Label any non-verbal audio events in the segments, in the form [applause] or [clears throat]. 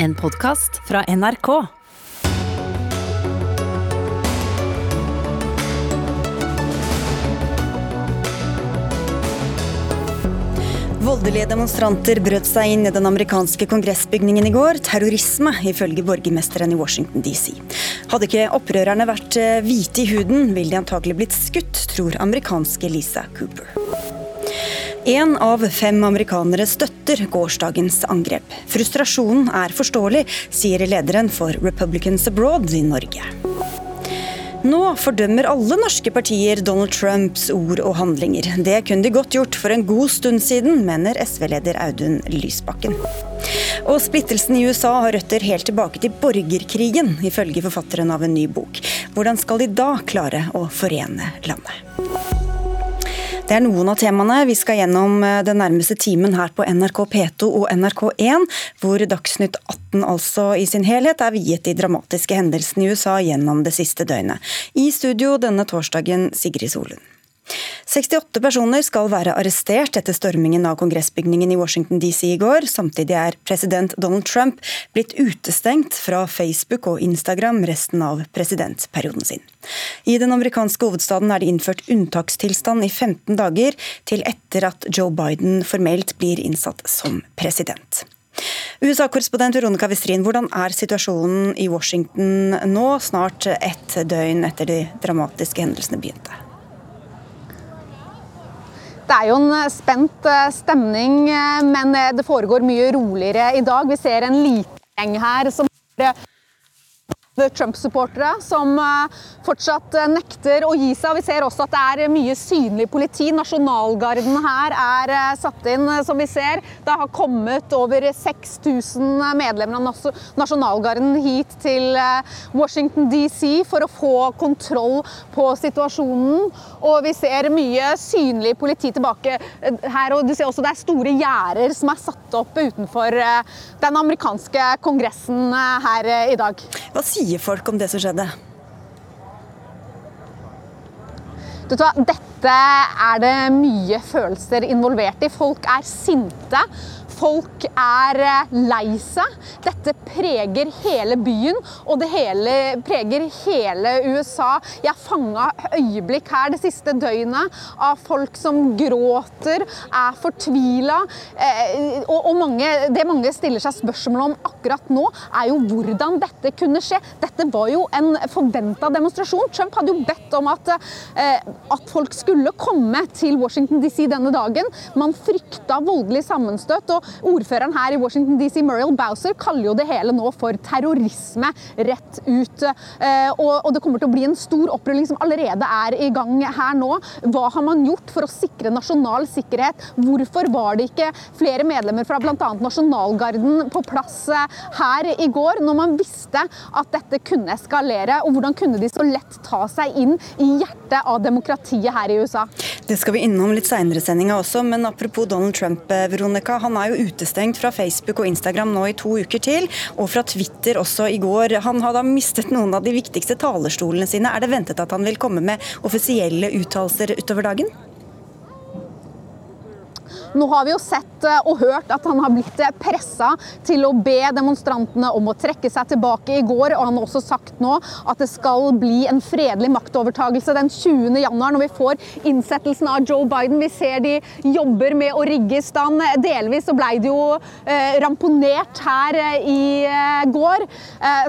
En podkast fra NRK. Voldelige demonstranter brøt seg inn i den amerikanske kongressbygningen i går. Terrorisme, ifølge borgermesteren i Washington DC. Hadde ikke opprørerne vært eh, hvite i huden, ville de antagelig blitt skutt, tror amerikanske Lisa Cooper. Én av fem amerikanere støtter gårsdagens angrep. Frustrasjonen er forståelig, sier lederen for Republicans Abroad i Norge. Nå fordømmer alle norske partier Donald Trumps ord og handlinger. Det kunne de godt gjort for en god stund siden, mener SV-leder Audun Lysbakken. Og splittelsen i USA har røtter helt tilbake til borgerkrigen, ifølge forfatteren av en ny bok. Hvordan skal de da klare å forene landet? Det er noen av temaene vi skal gjennom eh, den nærmeste timen her på NRK P2 og NRK1, hvor Dagsnytt 18 altså i sin helhet er viet de dramatiske hendelsene i USA gjennom det siste døgnet. I studio denne torsdagen Sigrid Solund. 68 personer skal være arrestert etter stormingen av kongressbygningen i Washington DC i går. Samtidig er president Donald Trump blitt utestengt fra Facebook og Instagram resten av presidentperioden sin. I den amerikanske hovedstaden er det innført unntakstilstand i 15 dager, til etter at Joe Biden formelt blir innsatt som president. USA-korrespondent Veronica Westrin, hvordan er situasjonen i Washington nå, snart ett døgn etter de dramatiske hendelsene begynte? Det er jo en eh, spent eh, stemning, eh, men det foregår mye roligere i dag. Vi ser en liten gjeng her som Trump-supportere som eh, fortsatt eh, nekter å gi seg. Vi ser også at det er mye synlig politi. Nasjonalgarden her er eh, satt inn, som vi ser. Det har kommet over 6000 medlemmer av Nasjonalgarden hit til Washington DC for å få kontroll på situasjonen. Og vi ser mye synlig politi tilbake her. Og du ser også det er store gjerder som er satt opp utenfor den amerikanske kongressen her i dag. Hva sier sier folk om det som skjedde? Dette er det mye følelser involvert i. Folk er sinte. Folk er eh, lei seg. Dette preger hele byen, og det hele, preger hele USA. Jeg fanga øyeblikk her det siste døgnet av folk som gråter, er fortvila. Eh, og, og mange, det mange stiller seg spørsmål om akkurat nå, er jo hvordan dette kunne skje. Dette var jo en forventa demonstrasjon. Trump hadde jo bedt om at, eh, at folk skulle komme til Washington DC denne dagen. Man frykta voldelig sammenstøt. og Ordføreren her i Washington DC, Muriel Bowser, kaller jo det hele nå for terrorisme rett ut. Eh, og det kommer til å bli en stor opprulling som allerede er i gang her nå. Hva har man gjort for å sikre nasjonal sikkerhet? Hvorfor var det ikke flere medlemmer fra bl.a. Nasjonalgarden på plass eh, her i går, når man visste at dette kunne eskalere? Og hvordan kunne de så lett ta seg inn i hjertet av demokratiet her i USA? Det skal vi innom litt seinere i sendinga også, men apropos Donald Trump, eh, Veronica. Han er jo utestengt fra Facebook og Instagram nå i to uker til, og fra Twitter også i går. Han har da mistet noen av de viktigste talerstolene sine. Er det ventet at han vil komme med offisielle uttalelser utover dagen? Nå har vi jo sett eh, og hørt at han har blitt eh, pressa til å be demonstrantene om å trekke seg tilbake i går. og Han har også sagt nå at det skal bli en fredelig maktovertagelse den 20. januar, når vi får innsettelsen av Joe Biden. Vi ser de jobber med å rigge i stand. Delvis så ble det jo eh, ramponert her i går.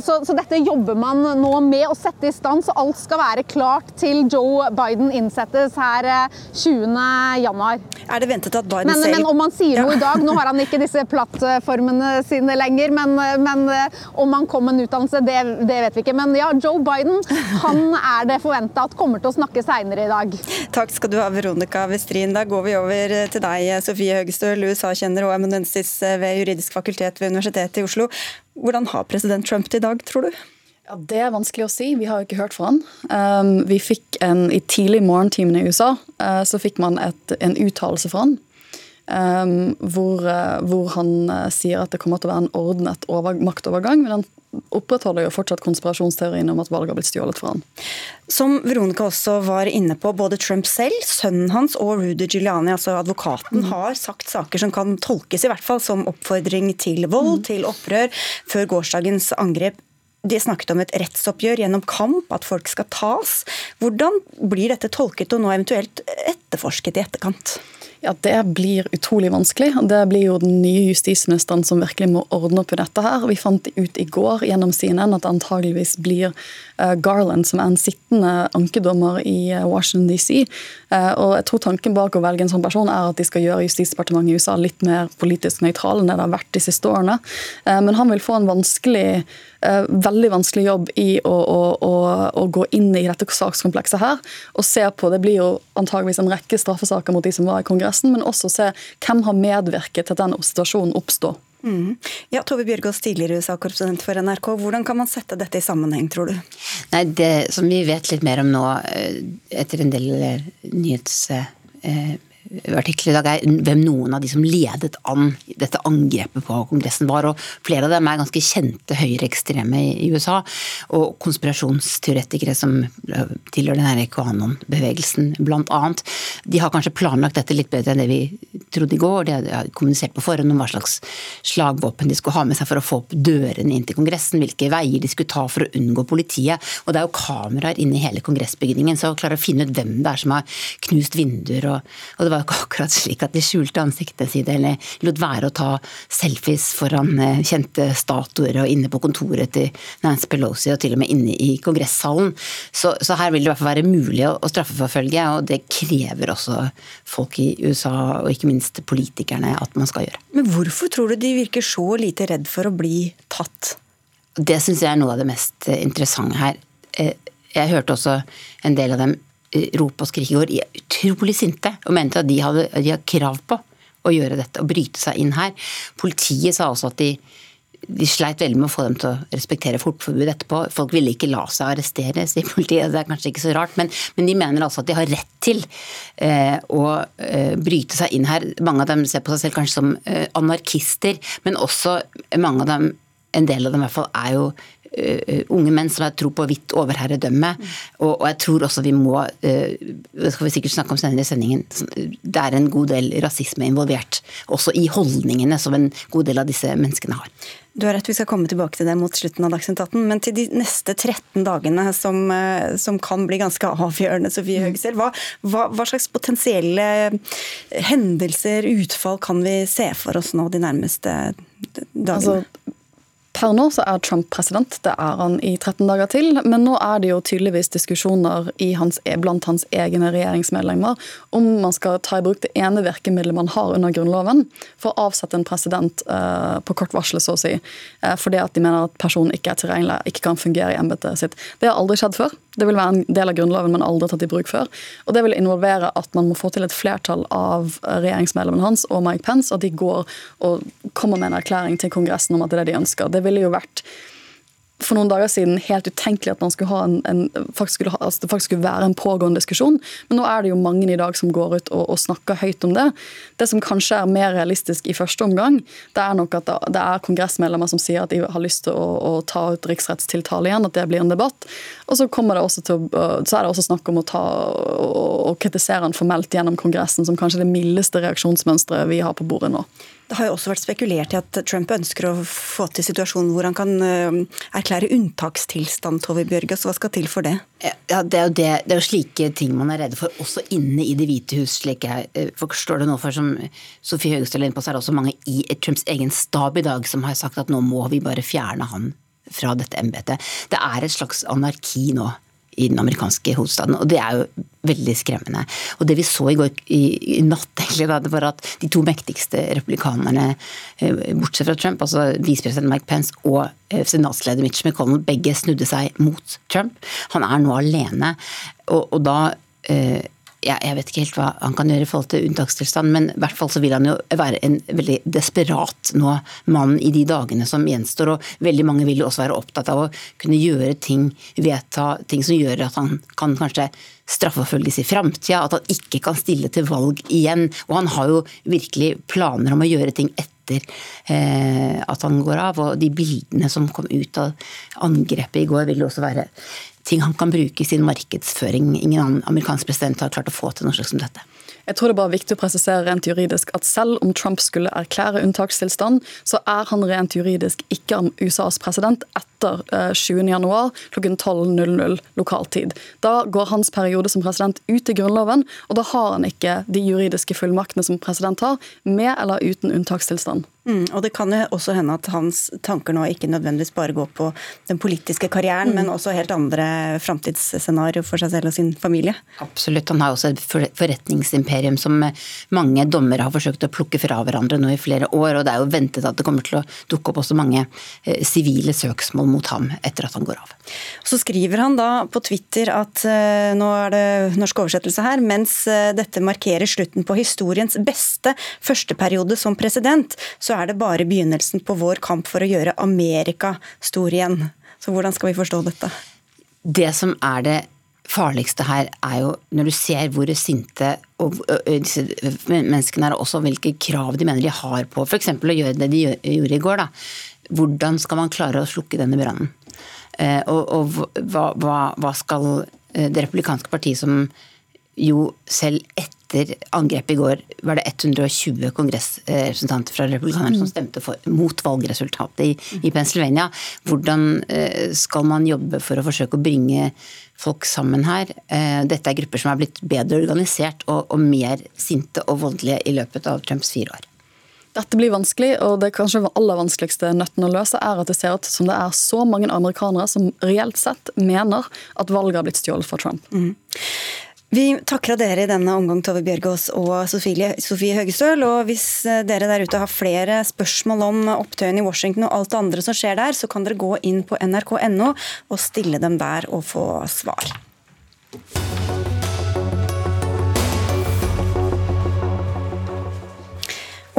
Så, så dette jobber man nå med å sette i stand, så alt skal være klart til Joe Biden innsettes her 20. januar. Er det ventet at Biden men. Men om han sier noe i dag Nå har han ikke disse plattformene sine lenger, men, men eh, om han kom med en utdannelse, det, det, vet vi ikke. Men ja, Joe Biden han er det forventa at kommer til å snakke seinere i dag. Takk skal du ha, Veronica Westrin. Da går vi over til deg, Sofie Høgestøl, USA-kjenner og amanuensis ved juridisk fakultet ved Universitetet i Oslo. Hvordan har president Trump det i dag, tror du? Ja, Det er vanskelig å si. Vi har jo ikke hørt fra han. Um, vi fikk en, I tidlig morgentimene i USA uh, så fikk man et, en uttalelse fra han Um, hvor, uh, hvor, han uh, sier at det kommer til å være en ordnet over, maktovergang. Men han opprettholder jo fortsatt konspirasjonsteorien om at valget har blitt stjålet fra han. Som Veronica også var inne på, både Trump selv, sønnen hans og Rudy Giuliani, altså advokaten, mm. har sagt saker som kan tolkes i hvert fall som oppfordring til vold, mm. til opprør, før gårsdagens angrep. De snakket om et rettsoppgjør gjennom kamp, at folk skal tas. Hvordan blir dette tolket og nå eventuelt etterforsket i etterkant? Ja, Det blir utrolig vanskelig. Det blir jo den nye justisministeren som virkelig må ordne opp i dette. her. Vi fant ut i går gjennom CNN at det antageligvis blir eh, Garland, som er en sittende ankedommer i eh, Washington DC. Eh, og jeg tror Tanken bak å velge en sånn person er at de skal gjøre Justisdepartementet i USA litt mer politisk nøytral enn det har vært de siste årene. Men han vil få en vanskelig veldig vanskelig jobb i å, å, å, å, gå inn i dette sakskomplekset her og se på Det blir jo antageligvis en rekke straffesaker mot de som var i Kongressen men også se hvem har medvirket til at den situasjonen oppstår. Mm. Ja, Tove Bjørgaas, tidligere USA-korrespondent for NRK. Hvordan kan man sette dette i sammenheng, tror du? Nei, Det som vi vet litt mer om nå, eh, etter en del nyhets eh, artikkel i dag er hvem noen av de som ledet an dette angrepet på Kongressen var. og Flere av dem er ganske kjente høyreekstreme i USA. Og konspirasjonsteoretikere som tilhører denne QAnon-bevegelsen bl.a. De har kanskje planlagt dette litt bedre enn det vi trodde i går. De har kommunisert på forhånd om hva slags slagvåpen de skulle ha med seg for å få opp dørene inn til Kongressen, hvilke veier de skulle ta for å unngå politiet. Og det er jo kameraer inne i hele kongressbygningen, så å klare å finne ut hvem det er som har knust vinduer. og, og det var jo ikke akkurat slik at de skjulte ansiktet sitt eller lot være å ta selfies foran eh, kjente statuer og inne på kontoret til Nancy Pelosi og til og med inne i kongresshallen. Så, så her vil det i hvert fall være mulig å, å straffeforfølge, og det krever også folk i USA, og ikke minst politikerne, at man skal gjøre. Men hvorfor tror du de virker så lite redd for å bli tatt? Det syns jeg er noe av det mest interessante her. Eh, jeg hørte også en del av dem rop og skrik i går, utrolig sinte og mente at de hadde, de hadde krav på å gjøre dette og bryte seg inn her. Politiet sa også at de, de sleit veldig med å få dem til å respektere fortforbudet etterpå. Folk ville ikke la seg arrestere, sier politiet. Det er kanskje ikke så rart, men, men de mener altså at de har rett til eh, å eh, bryte seg inn her. Mange av dem ser på seg selv kanskje som eh, anarkister, men også mange av dem en del av dem i hvert fall er jo unge menn som har tro på hvitt overherredømme. Mm. Og, og, jeg tror også vi må uh, Det skal vi sikkert snakke om senere i sendingen. Det er en god del rasisme involvert. Også i holdningene som en god del av disse menneskene har. Du har rett, vi skal komme tilbake til det mot slutten av Dagsnytt 18. Men til de neste 13 dagene, som, som kan bli ganske [laughs] avgjørende, Sofie. Høgsel, hva, hva, hva, slags potensielle hendelser, utfall, kan vi se for oss nå de nærmeste dagene? Altså, Per nå så er Trump president, det er han i 13 dager til. Men nå er det jo tydeligvis diskusjoner hans, blant hans egne regjeringsmedlemmer om man skal ta i bruk det ene virkemidlet man har under Grunnloven for å avsette en president uh, på kort varsel, så å si. Uh, fordi at de mener at personen ikke er tilregnelig, ikke kan fungere i embetet sitt. Det har aldri skjedd før. Det vil være en del av Grunnloven, man aldri har tatt i bruk før. Og Det vil involvere at man må få til et flertall av regjeringsmedlemmene hans og Mike Pence, at de går og kommer med en erklæring til Kongressen om at det er det de ønsker. Det ville jo vært for noen dager siden helt utenkelig at man skulle ha en, en faktisk skulle ha, altså det faktisk skulle være en pågående diskusjon. Men nå er det jo mange i dag som går ut og, og, snakker høyt om det. Det som kanskje er mer realistisk i første omgang, det er nok at det, er kongressmedlemmer som sier at de har lyst til å, å ta ut riksrettstiltale igjen, at det blir en debatt. Og så, det til, så er det også snakk om å ta og, og kritisere han formelt gjennom Kongressen, som kanskje det mildeste reaksjonsmønsteret vi har på bordet nå. Det har jo også vært spekulert i at Trump ønsker å få til situasjonen hvor han kan eh, erklære unntakstilstand, Tove Bjørgaas. Hva skal til for det? Ja, det, er jo det, det er jo slike ting man er redde for, også inne i Det hvite hus. slik jeg eh, forstår det nå. For som Sofie Høgestøl er inne på, så er det også mange i Trumps egen stab i dag som har sagt at nå må vi bare fjerne han fra dette embetet. Det er et slags anarki nå i den amerikanske hovedstaden. Og det er jo veldig skremmende. Og det vi så i går i, i natt, egentlig, da, det var at de to mektigste republikanerne, eh, bortsett fra Trump, altså visepresident Mike Pence og eh, senatsleder Mitch McConnell, begge snudde seg mot Trump. Han er nå alene. Og, og da eh, jeg vet ikke helt hva han kan gjøre i forhold til unntakstilstand, men i hvert fall så vil han jo være en veldig desperat nå mann i de dagene som gjenstår. Og veldig mange vil jo også være opptatt av å kunne gjøre ting, vedta ting som gjør at han kan kanskje straffeforfølges i framtida, at han ikke kan stille til valg igjen. Og han har jo virkelig planer om å gjøre ting etter eh, at han går av. Og de bildene som kom ut av angrepet i går, vil også være ting han kan bruke i sin markedsføring. Ingen annen amerikansk president har klart å få til noe slags som dette. Jeg tror det er bare viktig å presisere rent juridisk at selv om Trump skulle erklære unntakstilstand, så er han rent juridisk ikke USAs president etter 20.1 kl klokken 12.00 lokal tid. Da går hans periode som president ut i Grunnloven, og da har han ikke de juridiske fullmaktene som president har, med eller uten unntakstilstand. Mm, og Det kan jo også hende at hans tanker nå ikke nødvendigvis bare går på den politiske karrieren, mm. men også helt andre framtidsscenarioer for seg selv og sin familie. Absolutt. Han har også et forretningsimperium som mange dommere har forsøkt å plukke fra hverandre nå i flere år. Og det er jo ventet at det kommer til å dukke opp også mange eh, sivile søksmål mot ham etter at han går av. Så skriver han da på Twitter at uh, nå er det norsk oversettelse her, mens dette markerer slutten på historiens beste første periode som president, så er det bare begynnelsen på vår kamp for å gjøre Amerika stor igjen. Så hvordan skal vi forstå dette? Det som er det farligste her, er jo når du ser hvor sinte og disse menneskene er, også hvilke krav de mener de har på f.eks. å gjøre det de gjorde i går. Da. Hvordan skal man klare å slukke denne brannen? Eh, og, og hva, hva, hva, skal eh, det republikanske partiet, som jo selv etter angrepet i går var det 120 kongressrepresentanter fra republikanerne som stemte for, mot valgresultatet i, i, Pennsylvania. Hvordan eh, skal man jobbe for å forsøke å bringe folk sammen her? Dette er grupper som er blitt bedre organisert og, og mer sinte og voldelige i løpet av Trumps fire år. Dette blir vanskelig, og det kanskje aller vanskeligste nøtten å løse er at det ser ut som det er så mange amerikanere som reelt sett mener at valget har blitt stjålet fra Trump. Mm. Vi takker dere i denne omgang, Tove Bjørgaas og Sofie, Sofie Høgestøl. Og hvis eh, dere der ute har flere spørsmål om opptøyene i Washington og alt det andre som skjer der, så kan dere gå inn på nrk.no og stille dem der og få svar.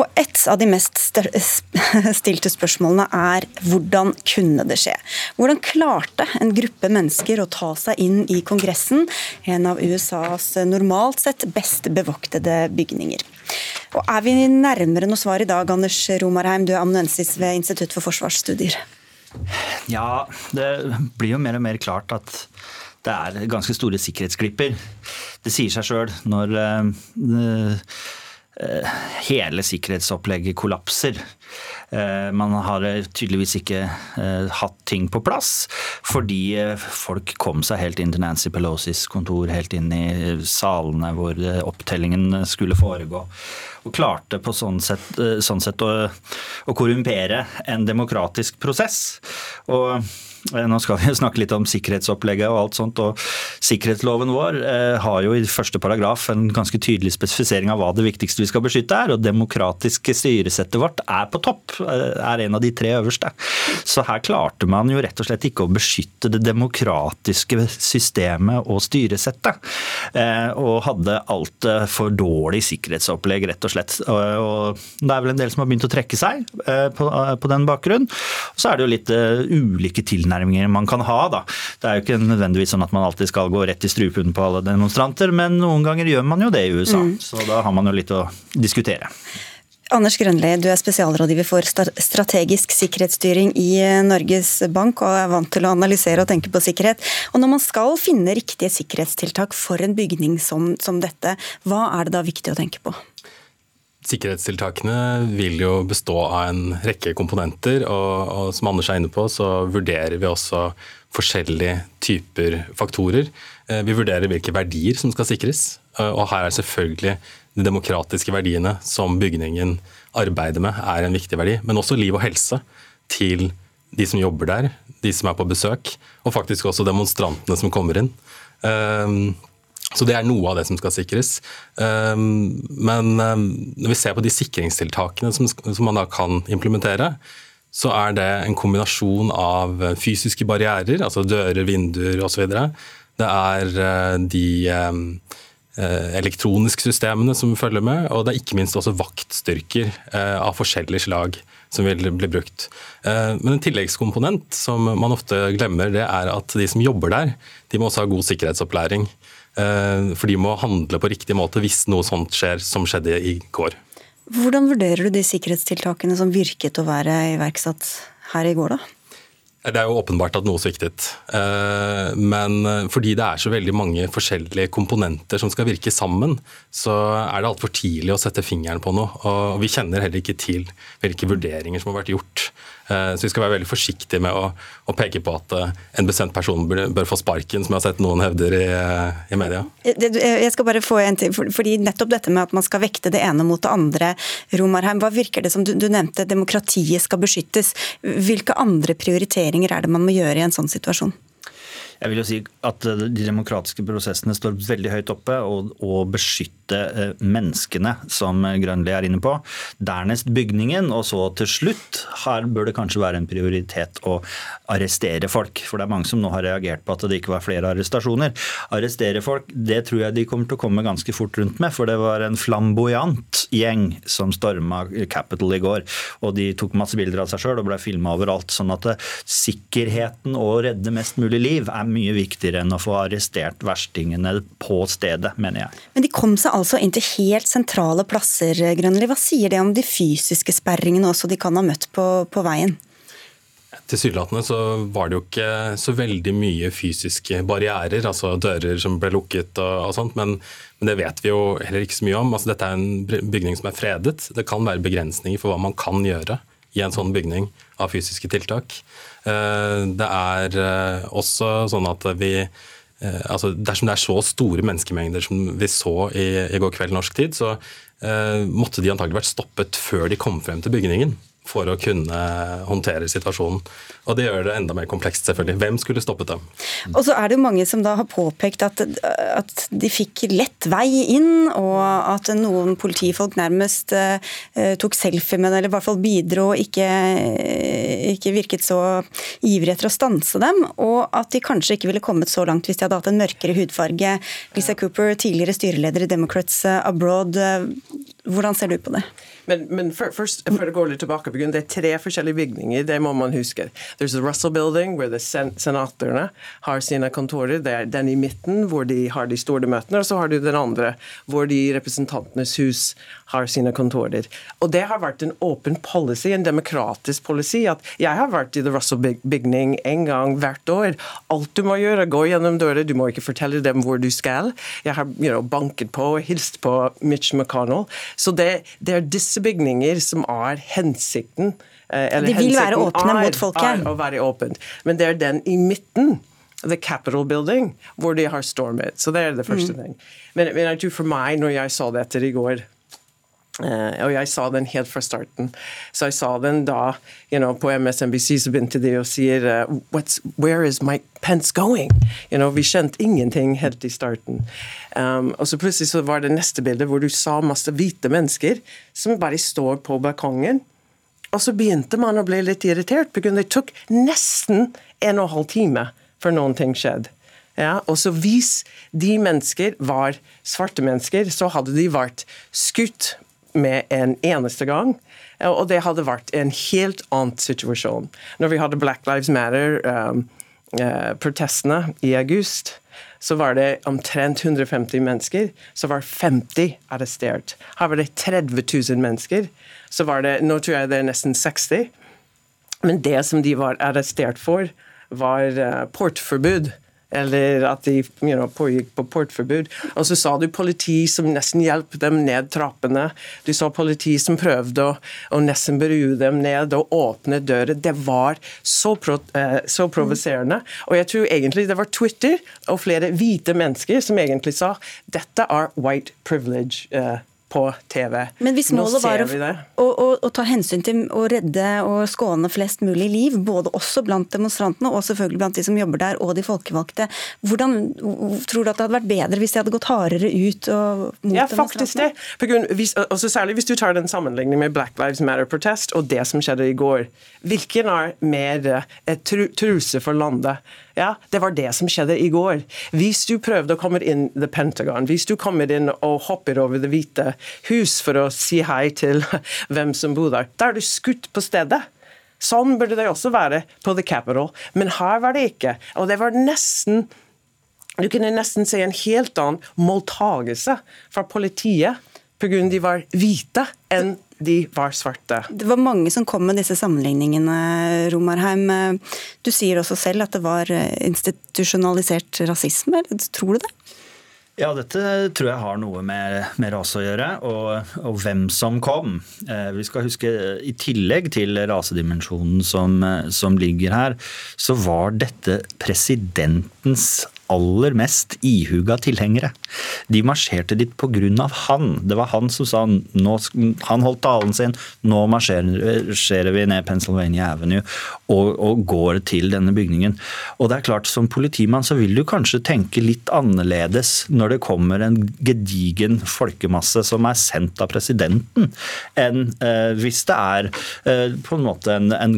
Og et av de mest [laughs] stilte spørsmålene er hvordan kunne det skje? Hvordan klarte en gruppe mennesker å ta seg inn i Kongressen, en av USAs normalt sett best bevoktede bygninger? Og Er vi nærmere noe svar i dag, Anders Romarheim, du er amanuensis ved Institutt for forsvarsstudier? Ja, det blir jo mer og mer klart at det er ganske store sikkerhetsglipper. Det sier seg sjøl når Eh, hele sikkerhetsopplegget kollapser. Eh, man har tydeligvis ikke eh, hatt ting på plass, fordi folk kom seg helt inn til Nancy Pelosis kontor, helt inn i salene hvor opptellingen skulle foregå. Og klarte på sånn sett, sånn sett å, å korrumpere en demokratisk prosess. Og Eh, nå skal vi snakke litt om sikkerhetsopplegget og alt sånt. og Sikkerhetsloven vår eh, har jo i første paragraf en ganske tydelig spesifisering av hva det viktigste vi skal beskytte er. Og demokratiske styresettet vårt er på topp, eh, er en av de tre øverste. Så her klarte man jo rett og slett ikke å beskytte det demokratiske systemet og styresettet. Og hadde altfor dårlig sikkerhetsopplegg, rett og slett. Og det er vel en del som har begynt å trekke seg på den bakgrunn. Så er det jo litt ulike tilnærminger tilnærminger man kan ha. Da. Det er jo ikke nødvendigvis sånn at man alltid skal gå rett i strupen på alle demonstranter, men noen ganger gjør man jo det i USA. Mm. Så da har man jo litt å diskutere. Anders Grønli, du er spesialrådgiver for strategisk sikkerhetsstyring i Norges Bank og er vant til å analysere og tenke på sikkerhet. Og Når man skal finne riktige sikkerhetstiltak for en bygning som, som dette, hva er det da viktig å tenke på? Sikkerhetstiltakene vil jo bestå av en rekke komponenter, og, og, som Anders er inne på, så vurderer vi også forskjellige typer faktorer. Eh, vi vurderer hvilke verdier som skal sikres, eh, og her er selvfølgelig de demokratiske verdiene som bygningen arbeider med, er en viktig verdi. Men også liv og helse til de som jobber der, de som er på besøk, og faktisk også demonstrantene som kommer inn. Eh, så Det er noe av det som skal sikres. Ehm, men ehm, når vi ser på de sikringstiltakene som man da kan implementere, så er det en kombinasjon av fysiske barrierer, altså dører, vinduer osv. Det er eh, de ehm, eh, elektroniske systemene som følger med, og det er ikke minst også vaktstyrker eh, av forskjellig slag som vil bli brukt. Men en tilleggskomponent som man ofte glemmer, det er at de som jobber der, de må også ha god sikkerhetsopplæring. Eh, for de må handle på riktig måte hvis noe sånt skjer som skjedde i går. Hvordan vurderer du de sikkerhetstiltakene som virket å være iverksatt her i går, da? Det er jo åpenbart at noe sviktet. Eh, men fordi det er så veldig mange forskjellige komponenter som skal virke sammen, så er det altfor tidlig å sette fingeren på noe. Og vi kjenner heller ikke til hvilke vurderinger som har vært gjort. Eh, så vi skal være veldig forsiktige med å, peke på at eh, en bestemt person bør, få sparken, som jeg har sett noen hevder i, i media. Jeg skal bare få en ting, fordi nettopp dette med at man skal vekte det ene mot det andre, Romarheim, hva virker det som du, du nevnte, demokratiet skal beskyttes. Hvilke andre prioriteringer er det man må gjøre i en sånn situasjon? Jeg vil jo si at eh, De demokratiske prosessene står veldig høyt oppe, og beskytte eh, menneskene, som Grønli er inne på. Dernest bygningen, og så til slutt her bør det kanskje være en prioritet å arrestere folk. For det er mange som nå har reagert på at det ikke var flere arrestasjoner. Arrestere folk, det tror jeg de kommer til å komme ganske fort rundt med, for det var en flamboyant gjeng som storma Capital i går. Og de tok masse bilder av seg sjøl og ble filma overalt. Sånn at eh, sikkerheten og å redde mest mulig liv er mye viktigere enn å få arrestert verstingene på stedet, mener jeg. Men de kom seg altså inn til helt sentrale plasser, Grønli. Hva sier det om de fysiske sperringene også de kan ha møtt på, på veien? Tilsynelatende så var det jo ikke så veldig mye fysiske barrierer, altså dører som ble lukket og, og sånt, men, men, det vet vi jo heller ikke så mye om. Altså, dette er en bygning som er fredet. Det kan være begrensninger for hva man kan gjøre i en sånn bygning av fysiske tiltak. Eh, det er eh, også sånn at vi eh, altså Dersom det er så store menneskemengder som vi så i, i går kveld norsk tid, så måtte de antagelig vært stoppet før de kom frem til bygningen for å kunne håndtere situasjonen. Og det gjør det enda mer komplekst, selvfølgelig. Hvem skulle stoppet dem? Og så er det jo mange som da har påpekt at, at de fikk lett vei inn, og at noen politifolk nærmest uh, tok selfie med det, eller i hvert fall bidro og ikke, ikke virket så ivrige etter å stanse dem. Og at de kanskje ikke ville kommet så langt hvis de hadde hatt en mørkere hudfarge. Lisa Cooper, tidligere styreleder i Democrats Abroad, hvordan ser du på det? Men, men for, først, før det går litt tilbake, det er tre forskjellige bygninger, det må man huske. There's the Russell Building, hvor sen senatorene har sine kontorer. Det er den i midten, hvor de har de store møtene. Og så har du den andre, hvor de Representantenes hus har sine kontorer. Og det har vært en åpen policy, en demokratisk policy. at Jeg har vært i The Russell bygning en gang hvert år. Alt du må gjøre, gå gjennom dører, du må ikke fortelle dem hvor du skal. Jeg har you know, banket på og hilst på Mitch McConnell. Så det, det er disse bygninger som er hensikten. Eh, de vil være åpne mot folket? å være åpent. Men det er den i midten. The Capitol Building, hvor de har stormet. Så det er det første mm. ting. Men, men for meg, når jeg så dette i går Uh, og jeg sa den helt fra starten. Så jeg sa den da you know, på MSNBC så begynte de å si uh, Where is Mike Pence going? You know, vi kjente ingenting helt i starten. Um, og så plutselig så var det neste bilde hvor du sa masse hvite mennesker som bare står på balkongen. Og så begynte man å bli litt irritert, for det tok nesten en og en halv time før noen ting skjedde. Ja, og så Hvis de mennesker var svarte mennesker, så hadde de vært skutt med en eneste gang. Og det hadde vært en helt annen situasjon. Når vi hadde Black Lives Matter-protestene um, uh, i august, så var det omtrent 150 mennesker. Så var 50 arrestert. Her var det 30 000 mennesker. Så var det, Nå tror jeg det er nesten 60. Men det som de var arrestert for, var uh, portforbud eller at de you know, pågikk på portforbud. Og så sa du politi som nesten hjalp dem ned trappene. Du sa politi som prøvde å, å nesten berue dem ned og åpne dører. Det var så, pro, eh, så provoserende. Og jeg tror egentlig det var Twitter og flere hvite mennesker som egentlig sa dette er white privilege. Eh, på TV. Men hvis målet var å, å, å, å, ta hensyn til å redde og skåne flest mulig liv, både også blant demonstrantene og selvfølgelig blant de som jobber der og de folkevalgte, hvordan tror du at det hadde vært bedre hvis de hadde gått hardere ut og mot ja, faktisk det. Hvis, også særlig hvis du tar den sammenligningen med Black Lives Matter-protest og det som skjedde i går. Hvilken er mer et truse for landet? Ja, Det var det som skjedde i går. Hvis du prøvde å komme inn The Pentagon, hvis du kommer inn og hopper over Det hvite hus for å si hei til [laughs] hvem som bor der, da er du skutt på stedet. Sånn burde det også være på The Capital, men her var det ikke. Og det var nesten Du kunne nesten se en helt annen mottagelse fra politiet pga. de var hvite, enn de var svarte. Det var mange som kom med disse sammenligningene, Romarheim. Du sier også selv at det var institusjonalisert rasisme. Tror du det? Ja, dette tror jeg har noe med, med rase å gjøre, og, og, hvem som kom. Eh, vi skal huske, I tillegg til rasedimensjonen som, som ligger her, så var dette presidentens aller mest ihuga tilhengere. De marsjerte dit pga. han. Det var han som sa nå, Han holdt talen sin. Nå marsjerer vi ned Pennsylvania Avenue og, og, går til denne bygningen. Og det er klart, Som politimann så vil du kanskje tenke litt annerledes når det kommer en gedigen folkemasse som er sendt av presidenten, enn eh, hvis det er eh, på en måte en, en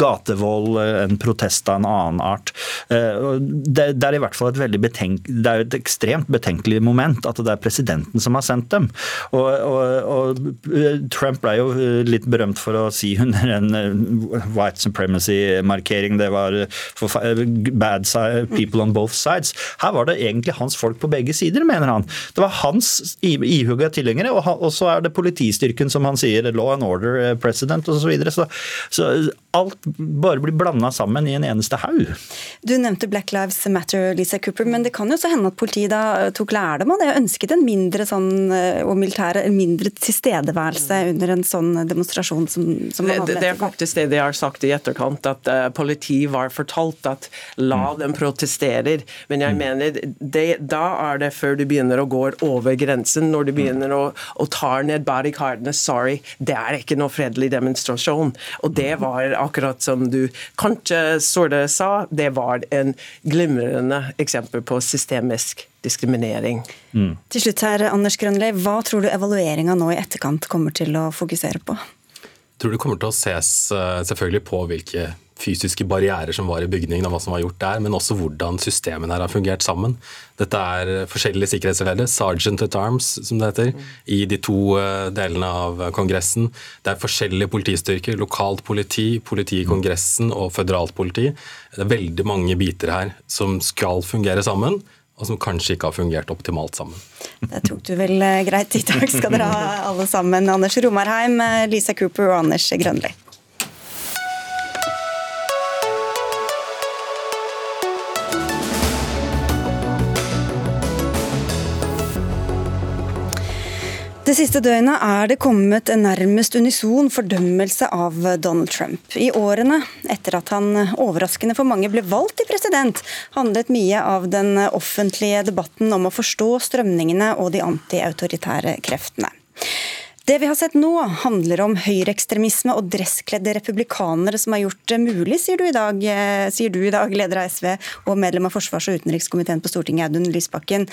gatevold, en protest av en annen art. Eh, det, det er i hvert fall et veldig betenk, det er et ekstremt betenkelig moment at det er presidenten som har sendt dem. Og, og, og eh, Trump ble jo litt berømt for å si under en eh, white supremacy-markering det var for bad people on both sides. Her var det egentlig hans folk på begge sider, mener han. Det var hans ihugga tilhengere, og så er det politistyrken som han sier law and order president osv. Så, videre. så Så alt bare blir blanda sammen i en eneste haug. Du nevnte Black Lives Matter, Lisa Cooper, men det kan jo også hende at politiet da eh, tok lærdom av det og ønsket en mindre sånn, eh, og militære, en mindre tilstedeværelse under en sånn demonstrasjon som, som man hadde. Det, det er faktisk det de har sagt i etterkant, at uh, politiet var fortalt at la mm. dem protestere. Men jeg mm. mener, det, da er det før du begynner å gå over grensen, når du mm. begynner å, å ta ned barrikadene. Sorry, det er ikke noe fredelig demonstrasjon. Og det var akkurat som du kanskje Storde sa, det var en glimrende eksempel på systemisk diskriminering. Mm. Til slutt her, Anders Grønli, Hva tror du evalueringa nå i etterkant kommer til å fokusere på? Jeg tror det kommer til å ses eh, selvfølgelig på hvilke fysiske barrierer som var i bygningen, og hva som var gjort der, men også hvordan systemene her har fungert sammen. Dette er forskjellige sikkerhetsledere, sergeant at arms, som det heter, i de to eh, delene av Kongressen. Det er forskjellige politistyrker, lokalt politi, politi i Kongressen og føderalt politi. Det er veldig mange biter her som skal fungere sammen og som kanskje ikke har fungert optimalt sammen. Det tok du vel eh, greit. I dag skal dere ha alle sammen. Anders Romarheim, eh, Lisa Cooper og Anders Grønli. Det siste døgnet er det kommet en nærmest unison fordømmelse av Donald Trump. I årene etter at han overraskende for mange ble valgt til president, handlet mye av den offentlige debatten om å forstå strømningene og de antiautoritære kreftene. Det vi har sett nå, handler om høyreekstremisme og dresskledde republikanere som har gjort det mulig, sier du i dag, eh, du i dag leder av SV og medlem av forsvars- og utenrikskomiteen på Stortinget, Audun Lysbakken.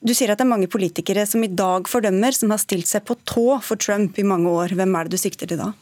Du sier at det er mange politikere som i dag fordømmer, som har stilt seg på tå for Trump i mange år. Hvem er det du sikter til da?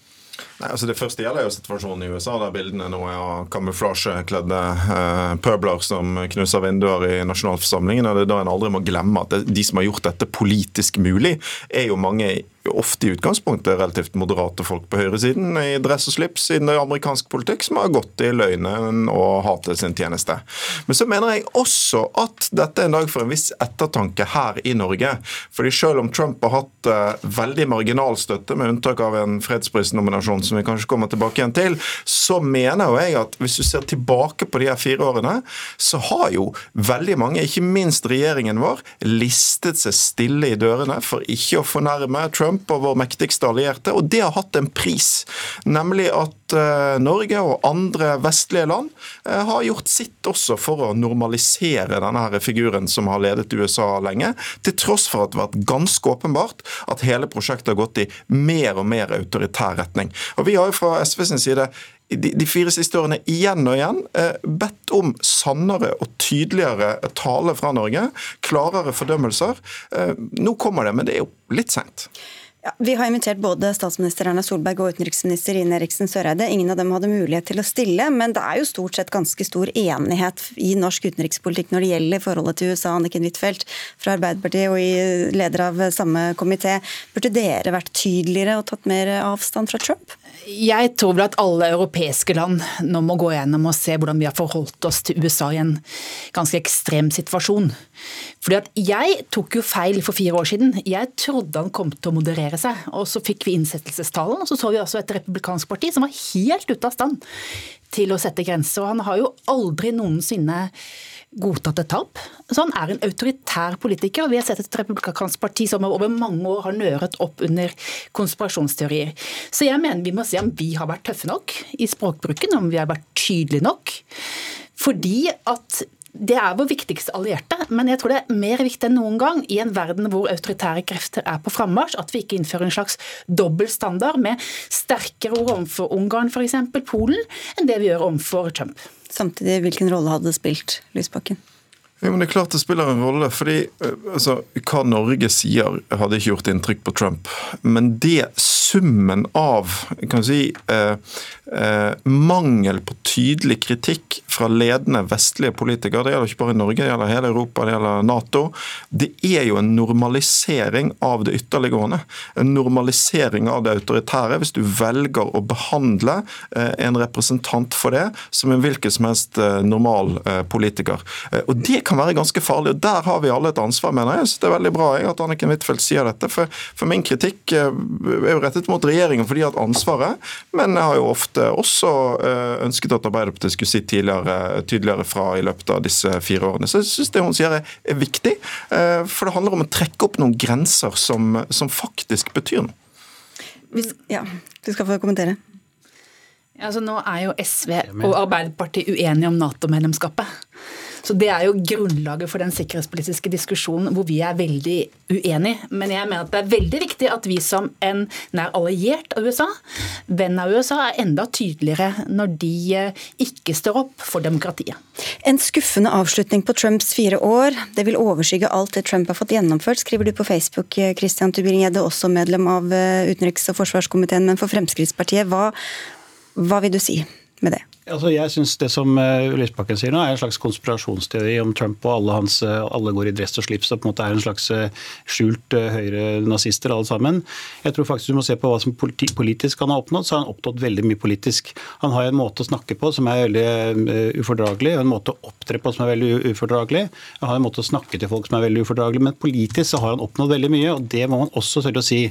Nei, altså Det første gjelder jo situasjonen i USA, der bildene nå er av kamuflasjekledde eh, pøbler som knuser vinduer i nasjonalforsamlingen. og det er da en aldri må glemme at det, De som har gjort dette politisk mulig, er jo mange ofte i utgangspunktet relativt moderate folk på høyresiden i dress og slips i amerikansk politikk som har gått i løgnen og hatet sin tjeneste. Men så mener jeg også at dette er en dag for en viss ettertanke her i Norge. Fordi selv om Trump har hatt uh, veldig marginal støtte, med unntak av en fredsprisnominasjon som vi kanskje kommer tilbake igjen til, så mener jo jeg at hvis du ser tilbake på de her fire årene, så har jo veldig mange, ikke minst regjeringen vår, listet seg stille i dørene for ikke å fornærme Trump Trump og vår mektigste allierte, og det har hatt en pris. Nemlig at uh, Norge og andre vestlige land uh, har gjort sitt også for å normalisere denne her figuren som har ledet USA lenge, til tross for at det har vært ganske åpenbart at hele prosjektet har gått i mer og mer autoritær retning. Og Vi har jo fra SV sin side de, fire siste årene igjen og igjen eh, bedt om sannere og tydeligere tale fra Norge. Klarere fordømmelser. Eh, nå kommer det, men det er jo litt seint. Ja, vi har invitert både statsminister Erna Solberg og utenriksminister Ine Eriksen Søreide. Ingen av dem hadde mulighet til å stille, men det er jo stort sett ganske stor enighet i norsk utenrikspolitikk når det gjelder forholdet til USA. Anniken Huitfeldt fra Arbeiderpartiet og i leder av samme komité. Burde dere vært tydeligere og tatt mer avstand fra Trump? Jeg tror vel at alle europeiske land nå må gå gjennom og se hvordan vi har forholdt oss til USA i en ganske ekstrem situasjon. Fordi at Jeg tok jo feil for fire år siden. Jeg trodde han kom til å moderere seg. og Så fikk vi innsettelsestalen, og så så vi også et republikansk parti som var helt ute av stand til å sette grenser. Og han har jo aldri noensinne godtatt et tap. Så han er en autoritær politiker. og Vi har sett et republikansk parti som over mange år har nøret opp under konspirasjonsteorier. Så jeg mener vi må se om vi har vært tøffe nok i språkbruken, om vi har vært tydelige nok. Fordi at det er vår viktigste allierte, men jeg tror det er mer viktig enn noen gang i en verden hvor autoritære krefter er på frammarsj, at vi ikke innfører en slags dobbel standard med sterkere ord overfor Ungarn, f.eks. Polen, enn det vi gjør overfor Trump. Samtidig, hvilken rolle hadde det spilt, Lysbakken? Ja, men det er klart det spiller en rolle. fordi eh, altså, Hva Norge sier, hadde ikke gjort inntrykk på Trump. Men det summen av kan si, eh, eh, mangel på tydelig kritikk fra ledende vestlige politikere, det gjelder ikke bare Norge, det gjelder hele Europa, det gjelder Nato, det er jo en normalisering av det ytterliggående. En normalisering av det autoritære, hvis du velger å behandle eh, en representant for det som en hvilken som helst eh, normal eh, politiker. Og Det kan være ganske farlig. og Der har vi alle et ansvar, mener jeg. Så det er veldig bra jeg, at Anniken Huitfeldt sier dette. For, for, min kritikk eh, er jo rettet mot regjeringen, for de har hatt ansvaret. Men jeg har jo ofte også eh, ønsket at Arbeiderpartiet skulle si tidligere, tydeligere fra i løpet av disse fire årene. Så jeg syns det hun sier er viktig. Eh, for det handler om å trekke opp noen grenser som, som faktisk betyr noe. Ja, du skal få kommentere. Altså, nå er jo SV og Arbeiderpartiet uenige om Nato-medlemskapet. Så Det er jo grunnlaget for den sikkerhetspolitiske diskusjonen hvor vi er veldig uenige. Men jeg mener at det er veldig viktig at vi som en nær alliert av USA, venn av USA, er enda tydeligere når de eh, ikke står opp for demokratiet. En skuffende avslutning på Trumps fire år. Det vil overskygge alt det Trump har fått gjennomført, skriver du på Facebook. Eh, Christian Tubring-Gjedde, også medlem av eh, utenriks- og forsvarskomiteen, men for Fremskrittspartiet, hva, hva vil du si med det? Altså, jeg synes Det som uh, Lysbakken sier nå, er en slags konspirasjonsteori om Trump og alle, hans, uh, alle går i dress og slips og på en måte er en slags uh, skjult høyre-nazister alle sammen. Jeg tror faktisk du må se på hva som politisk han har oppnådd. Så har han oppnådd veldig mye politisk. Han har en måte å snakke på som er veldig ufordragelig, og en måte å opptre på som er veldig ufordragelig. Han har en måte å snakke til folk som er veldig ufordragelig, men politisk så har han oppnådd veldig mye, og det må man også sørge å si.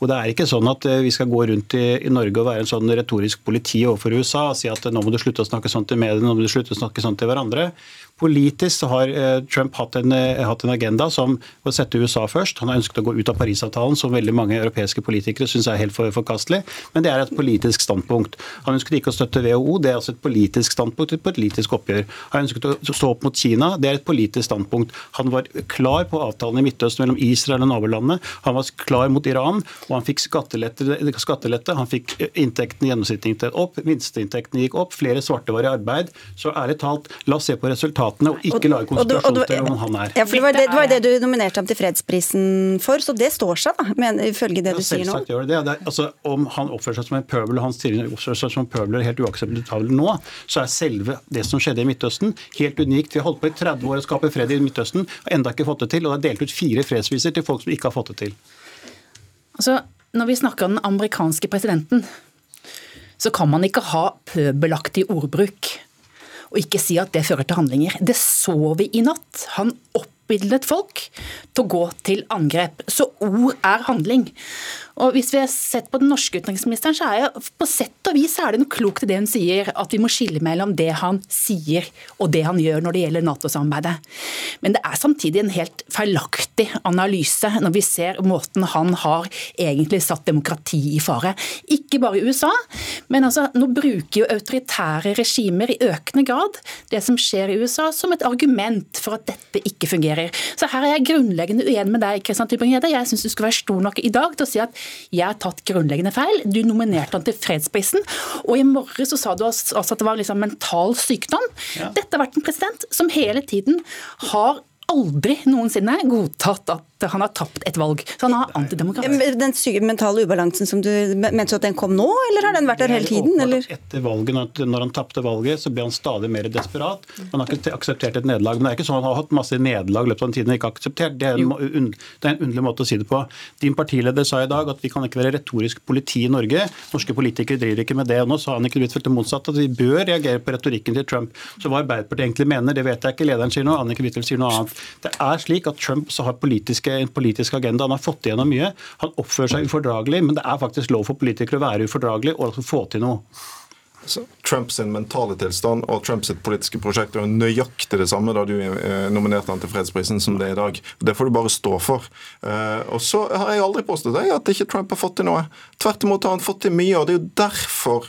Og Det er ikke sånn at vi skal gå rundt i, i Norge og være en sånn retorisk politi overfor USA og si at nå må du slutte å snakke sånn til mediene, nå må du slutte å snakke sånn til hverandre. Politisk så har eh, Trump hatt en, eh, hatt en, agenda som å sette USA først. Han har ønsket å gå ut av Parisavtalen, som veldig mange europeiske politikere syns er helt forkastelig. Men det er et politisk standpunkt. Han ønsket ikke å støtte WHO, det er altså et politisk standpunkt, et politisk oppgjør. Han ønsket å stå opp mot Kina, det er et politisk standpunkt. Han var klar på avtalen i Midtøsten mellom Israel og nabolandet. Han var klar mot Iran, og han fikk skattelette. Han fikk inntektene, gjennomsnittlig opp, minsteinntektene gikk opp, flere svarte var i arbeid. Så ærlig talt, la oss se på resultatet resultatene, og ikke lage konspirasjonsteorier om han er. Ja, for det var det, det var det, du nominerte ham til fredsprisen for, så det står seg, da, men, ifølge det du sier nå? Gjør det. det altså, om han oppfører seg som en pøbel, og hans tidligere oppfører seg som en pøbel er helt uakseptabel nå, så er selve det som skjedde i Midtøsten, helt unikt. Vi har holdt på i 30 år å skape fred i Midtøsten, og enda ikke fått det til. Og det er delt ut fire fredspriser til folk som ikke har fått det til. Altså, når vi snakker om den amerikanske presidenten, så kan man ikke ha pøbelaktig ordbruk og ikke si at det fører til handlinger. Det så vi i natt. Han oppildnet folk til å gå til angrep. Så ord er handling. Og Hvis vi har sett på den norske utenriksministeren, så er jo på sett og vis er det noe klokt i det hun sier, at vi må skille mellom det han sier og det han gjør når det gjelder Nato-samarbeidet. Men det er samtidig en helt feilaktig analyse når vi ser måten han har egentlig satt demokrati i fare. Ikke bare i USA, men altså, nå bruker jo autoritære regimer i økende grad det som skjer i USA som et argument for at dette ikke fungerer. Så her er jeg grunnleggende uenig med deg, Kristian Tybring-Gjedde. Jeg syns du skulle være stor nok i dag til å si at jeg har tatt grunnleggende feil. Du nominerte han til fredsprisen, og i morges så sa du altså at det var liksom mental sykdom. Ja. Dette har vært en president som hele tiden har aldri noensinne godtatt at han har tapt et valg. Så han har antidemokrat. Den syke mentale ubalansen som du mente at den kom nå, eller har den vært der hele tiden? Eller? Etter valget, når han tapte valget, så ble han stadig mer desperat. Han har ikke akseptert et nederlag. Men det er ikke sånn at han har hatt masse nederlag i løpet av den tiden han ikke har akseptert. Det er, en, det er en underlig måte å si det på. Din partileder sa i dag at vi kan ikke være retorisk politi i Norge. Norske politikere driver ikke med det. Og nå sa han ikke Huitfeldt det motsatte, at vi bør reagere på retorikken til Trump. Så hva Arbeiderpartiet egentlig mener, det vet jeg ikke. Lederen sier noe, Anniken Huitfeldt sier noe annet. Det er slik at Trump har politiske, en politisk agenda. Han har fått igjennom mye. Han oppfører seg ufordragelig, men det er faktisk lov for politikere å være ufordragelig og altså få til noe. Så Trumps mentale tilstand og Trumps politiske prosjekt er nøyaktig det samme da du eh, nominerte han til fredsprisen som det er i dag. Det får du bare stå for. Eh, og så har jeg aldri påstått at ikke Trump har fått til noe. Tvert imot har han fått til mye, og det er jo derfor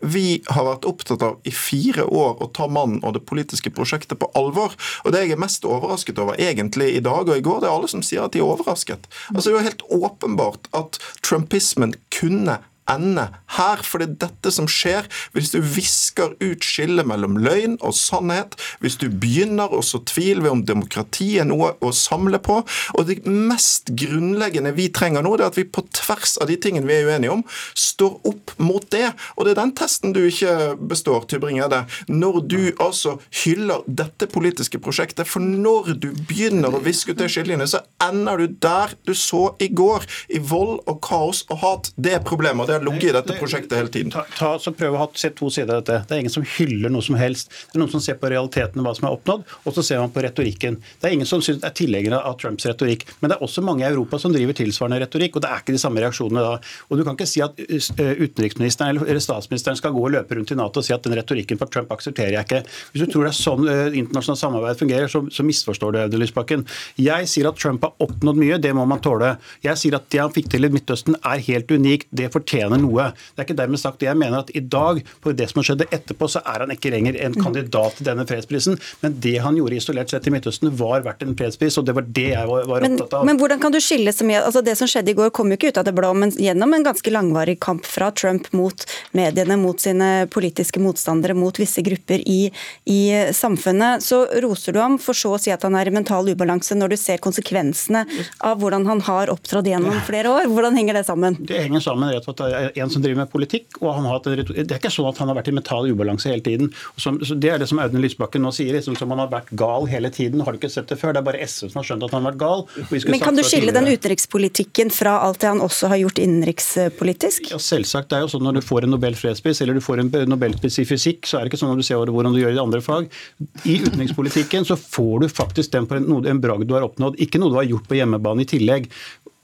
vi har vært opptatt av i fire år å ta mannen og det politiske prosjektet på alvor. Og Det jeg er mest overrasket over egentlig i dag og i går, det er alle som sier at de er overrasket. Altså Det er jo helt åpenbart at trumpismen kunne ende her. For det er dette som skjer hvis du visker ut skillet mellom løgn og sannhet, hvis du begynner å så tvil ved om demokrati er noe å samle på. Og det mest grunnleggende vi trenger nå, det er at vi på tvers av de tingene vi er uenige om, står opp mot det. Og det er den testen du ikke består, Tybring-Gjedde, når du altså hyller dette politiske prosjektet. For når du begynner å viske ut de skillelinjene, så ender du der du så i går, i vold og kaos og hat. Det er problemet. Det har ligget i dette prosjektet hele tiden. Ta, ta, så prøv å se to sider av dette. Det er ingen som hyller noe som helst. Det er noen som ser på realiteten og hva som er oppnådd, og så ser man på retorikken. Det er ingen som synes er tilhengere av Trumps retorikk. Men det er også mange i Europa som driver tilsvarende retorikk, og det er ikke de samme reaksjonene da. Og Du kan ikke si at eh, utenriksministeren eller statsministeren skal gå og løpe rundt i Nato og si at den retorikken på Trump aksepterer jeg ikke. Hvis du tror det er sånn uh, internasjonalt samarbeid fungerer, så, så misforstår du Audun Lysbakken. Jeg sier at Trump har oppnådd mye, det må man tåle. Jeg sier at det han fikk til i Midtøsten er helt unikt, det fortjener fortjener noe. Det er ikke dermed sagt det. Jeg mener at i dag, på det som har skjedd etterpå, så er han ikke lenger en kandidat til denne fredsprisen. Men det han gjorde isolert sett i Midtøsten, var verdt en fredspris, og det var det jeg var, var men, opptatt av. Men hvordan kan du skille så mye altså Det som skjedde i går, kom jo ikke ut av det blå, men gjennom en ganske langvarig kamp fra Trump mot mediene, mot sine politiske motstandere, mot visse grupper i, i samfunnet. Så roser du ham, for så å si at han er i mental ubalanse, når du ser konsekvensene av hvordan han har opptrådt gjennom flere år. Hvordan henger det sammen? Det henger sammen rett og slett en som driver med politikk. og han har hatt en, Det er ikke sånn at han har vært i mental ubalanse hele tiden. Som, det er det som Audun Lysbakken nå sier, liksom, som han har vært gal hele tiden. Har du ikke sett det før? Det er bare SV som har skjønt at han har vært gal. Men kan du skille den utenrikspolitikken fra alt det han også har gjort innenrikspolitisk? Ja, selvsagt. Det er jo sånn når du får en Nobel fredspris eller du får en Nobelpris i fysikk, så er det ikke sånn at du ser hvordan du gjør i andre fag. I utenrikspolitikken så får du faktisk den på en, en bragd du har oppnådd, ikke noe du har gjort på hjemmebane i tillegg.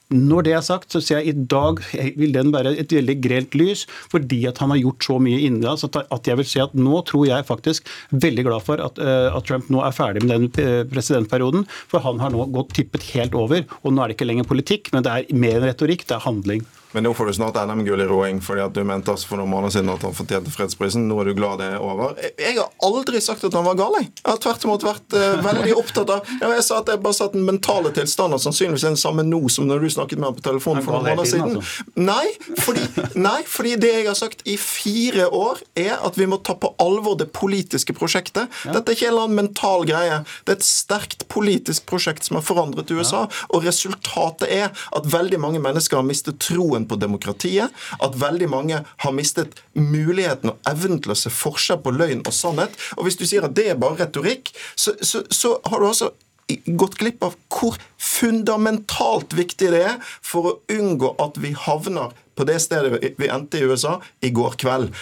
Når det er sagt, så sier jeg i dag vil den være et veldig grelt lys, fordi at han har gjort så mye innenlands at jeg vil si at nå tror jeg faktisk veldig glad for at, eh, at, Trump nå er ferdig med den eh, presidentperioden. For han har nå gått tippet helt over, og nå er det ikke lenger politikk, men det er mer enn retorikk, det er handling. Men nå får du snart NM-gull i roing, fordi at du mente altså for noen måneder siden at han fortjente fredsprisen. Nå er du glad det er over. Jeg har aldri sagt at han var gal. Jeg har tvert imot vært uh, veldig opptatt av Jeg sa at jeg bare sa at den mentale tilstanden sannsynligvis er den samme nå som når du snakket med ham på telefonen for noen måneder siden. Altså. Nei fordi, nei, fordi det jeg har sagt i fire år, er at vi må ta på alvor det politiske prosjektet. Ja. Dette er ikke en eller annen mental greie. Det er et sterkt politisk prosjekt som har forandret USA, ja. og resultatet er at veldig mange mennesker har mistet troen troen på demokratiet, at veldig mange har mistet muligheten og evnen til å se forskjell på løgn og sannhet. Og hvis du sier at det er bare retorikk, så, så, så har du altså gått glipp av hvor fundamentalt viktig det er for å unngå at vi havner på det stedet vi endte i USA i går kveld.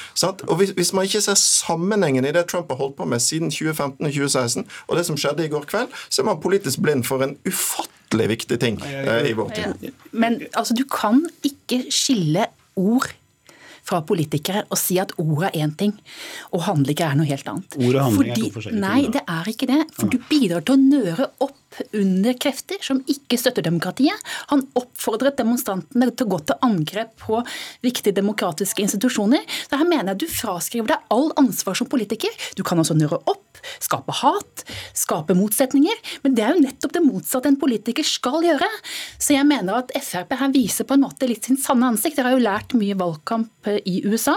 Og Hvis man ikke ser sammenhengen i det Trump har holdt på med siden 2015 og 2016, og det som skjedde i går kveld, så er man politisk blind for en ufattelig viktig ting eh, i vår tid. Men altså, du kan ikke skille ord fra politikere og si at ord er én ting og handlinger er noe helt annet. Ord og handling Fordi, er to forskjellige ting. Nei, det er ikke det. For du bidrar til å nøre opp under krefter som ikke støtter demokratiet. Han oppfordret demonstrantene til å gå til angrep på viktige demokratiske institusjoner. Så her mener jeg du fraskriver deg all ansvar som politiker. Du kan altså nøre opp, skape hat, skape motsetninger. Men det er jo nettopp det motsatte en politiker skal gjøre. Så jeg mener at Frp her viser på en måte litt sin sanne ansikt. Dere har jo lært mye valgkamp eh, i USA.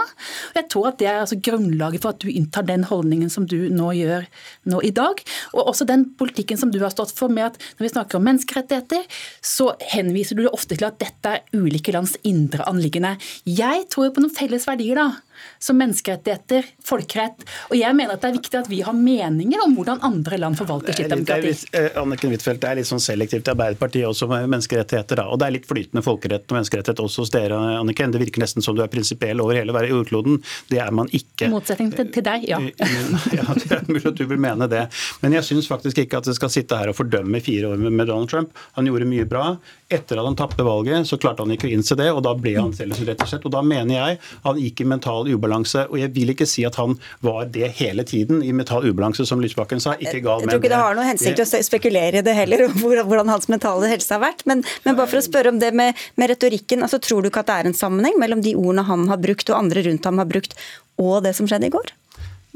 Og jeg tror at det er altså grunnlaget for at du inntar den holdningen som du nå gjør nå i dag. Og også den politikken som du har stått for med at når vi snakker om menneskerettigheter, så henviser du ofte til at dette er ulike lands indre anliggende. Jeg tror på noen felles verdier, da som menneskerettigheter, folkerett. Og jeg mener at det er viktig at vi har meninger om hvordan andre land forvalter sitt demokrati. Det er, litt, Anniken Huitfeldt, det er litt sånn selektivt i Arbeiderpartiet også med menneskerettigheter. da, Og det er litt flytende folkerett og menneskerettighet også hos dere, Anniken. Det virker nesten som du er prinsipiell over hele jordkloden. Det er man ikke. Motsetning til, til deg, ja. ja. [laughs] Det er mulig at du vil mene det. Men jeg syns faktisk ikke at det skal sitte her og fordømme fire år med Donald Trump. Han gjorde mye bra. Etter at han tapte valget, så klarte han ikke å innse det, og da ble han selv rett og slett. Og da mener jeg han gikk i mental ubalanse. Og jeg vil ikke si at han var det hele tiden i mental ubalanse, som Lysbakken sa. Ikke gal Jeg tror ikke det har noen hensikt å spekulere i det heller, [laughs] hvordan hans mentale helse har vært. Men, men bare for å spørre om det med, med retorikken. altså Tror du ikke at det er en sammenheng mellom de ordene han har brukt og andre rundt ham har brukt, og det som skjedde i går?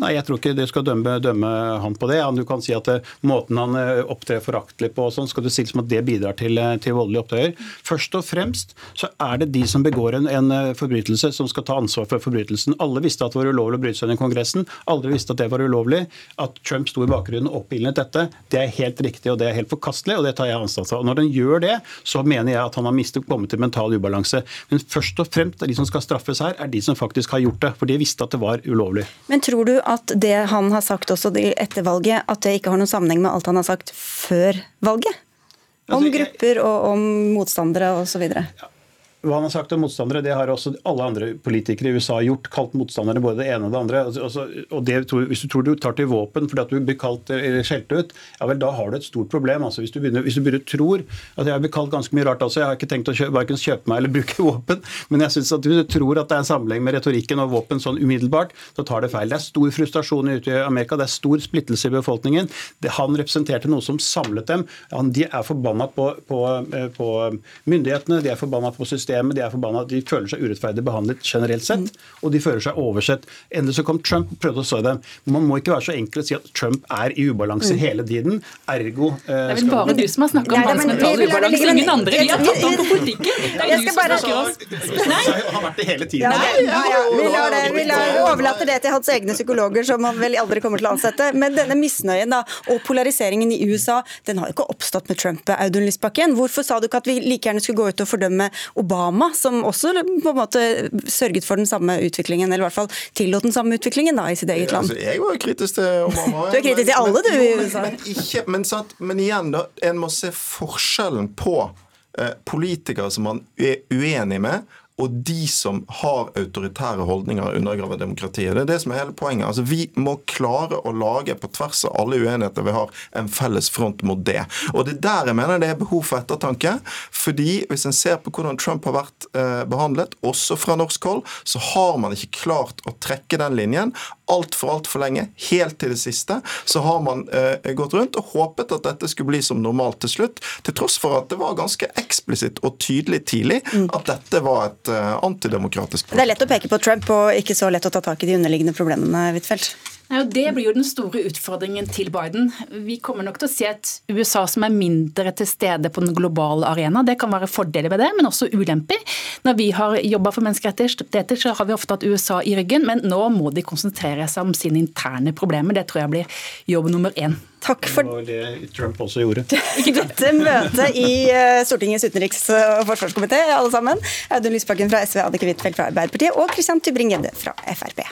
Nei, jeg tror ikke du skal dømme, dømme, han på det. Du kan si at eh, Måten han eh, opptrer foraktelig på, og sånn, skal du si som at det bidrar til, eh, til voldelige opptøyer. Først og fremst så er det de som begår en, en, forbrytelse, som skal ta ansvar for forbrytelsen. Alle visste at det var ulovlig å bryte seg inn i Kongressen. Alle visste at det var ulovlig. At Trump sto i bakgrunnen og oppildnet dette, det er helt riktig og det er helt forkastelig, og det tar jeg ansvar for. Og når den gjør det, så mener jeg at han har mistet kommet til mental ubalanse. Men først og fremst de som skal straffes her, er de som faktisk har gjort det. For de visste at det var ulovlig. Men tror du at det han har sagt også etter valget, at det ikke har noen sammenheng med alt han har sagt før valget? Om altså, grupper og om motstandere osv. Hva han har sagt om motstandere, det har også alle andre politikere i USA gjort. Kalt motstandere både det ene og det andre. Altså, og det, Hvis du tror du tar til våpen fordi at du blir kalt skjelt ut, ja vel, da har du et stort problem. Altså, hvis, du begynner, hvis du begynner tror at Jeg blir kalt ganske mye rart også. Jeg har ikke tenkt å kjøpe, kjøpe meg eller bruke [laughs] våpen. Men jeg synes at hvis du tror at det er en sammenheng med retorikken og våpen sånn umiddelbart, så tar det feil. Det er stor frustrasjon ute i Amerika. Det er stor splittelse i befolkningen. Det, han representerte noe som samlet dem. Han, de er forbanna på, på, eh, på myndighetene, de er forbanna på systemet systemet, de er forbanna, de føler seg urettferdig behandlet generelt sett, og de føler seg oversett. Endelig så kom Trump og prøvde å så dem. Man må ikke være så enkel å si at Trump er i ubalanse mm. hele tiden. Ergo eh, Det er vel bare du som har snakka om hans mentale ubalanse, ingen andre. Vi har tatt ham på politikken. Det er du som snakker om Nei. har vært det hele tiden. Nei, ja, ja, vi lar det, vi lar, overlater det til hans egne psykologer, som han vel aldri kommer til å ansette. Men denne misnøyen da, og polariseringen i USA, den har jo ikke oppstått med Trump, Audun Lysbakken. Hvorfor sa du ikke at vi like gjerne skulle gå ut og fordømme Obama? Obama, som også på en måte sørget for den samme utviklingen, eller i hvert fall tillot den samme utviklingen da, i sitt eget land. Altså, jeg var kritisk til Obama. du er kritisk til alle, du. Men, men, ikke, men, sant, men igjen, da, en må se forskjellen på eh, politikere som man er uenig med, og de som har autoritære holdninger, undergraver demokratiet. Det er det som er hele poenget. Altså, Vi må klare å lage, på tvers av alle uenigheter vi har, en felles front mot det. Og det er der jeg mener det er behov for ettertanke. fordi hvis en ser på hvordan Trump har vært eh, behandlet, også fra norsk hold, så har man ikke klart å trekke den linjen. Altfor, altfor lenge, helt til det siste, så har man eh, gått rundt og håpet at dette skulle bli som normalt til slutt, til tross for at det var ganske eksplisitt og tydelig tidlig at dette var et eh, antidemokratisk antidemokratisk Det er lett å peke på Trump, og ikke så lett å ta tak i de underliggende problemene, Huitfeldt. Ja, det blir jo den store utfordringen til Biden. Vi kommer nok til å se et USA som er mindre til stede på den globale arena. Det kan være fordeler ved det, men også ulemper. Når vi har jobba for menneskerettigheter, så har vi ofte hatt USA i ryggen, men nå må de konsentrere seg om sine interne problemer. Det tror jeg blir jobb nummer én. Takk for det Trump også gjorde. [laughs] dette møtet i eh, Stortingets utenriks- og forsvarskomité, alle sammen. Audun Lysbakken fra SV, Annike Huitfeldt fra Arbeiderpartiet og Christian Tybring-Gjedde fra Frp.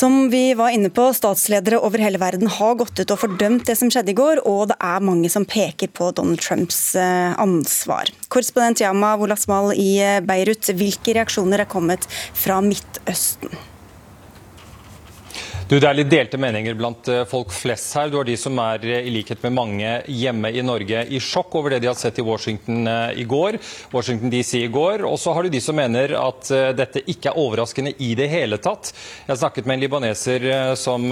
Som vi var inne på, statsledere over hele verden har gått ut og fordømt det som skjedde i går, og det er mange som peker på Donald Trumps eh, ansvar. Korrespondent Yama Wolasmal i eh, Beirut, hvilke reaksjoner er kommet fra Midtøsten? Du, Det er litt delte meninger blant eh, folk flest her. Du har de som er eh, i likhet med mange hjemme i Norge i sjokk over det de har sett i Washington eh, i går, Washington DC i går. Og så har du de som mener at dette ikke er overraskende i det hele tatt. Jeg snakket med en libaneser som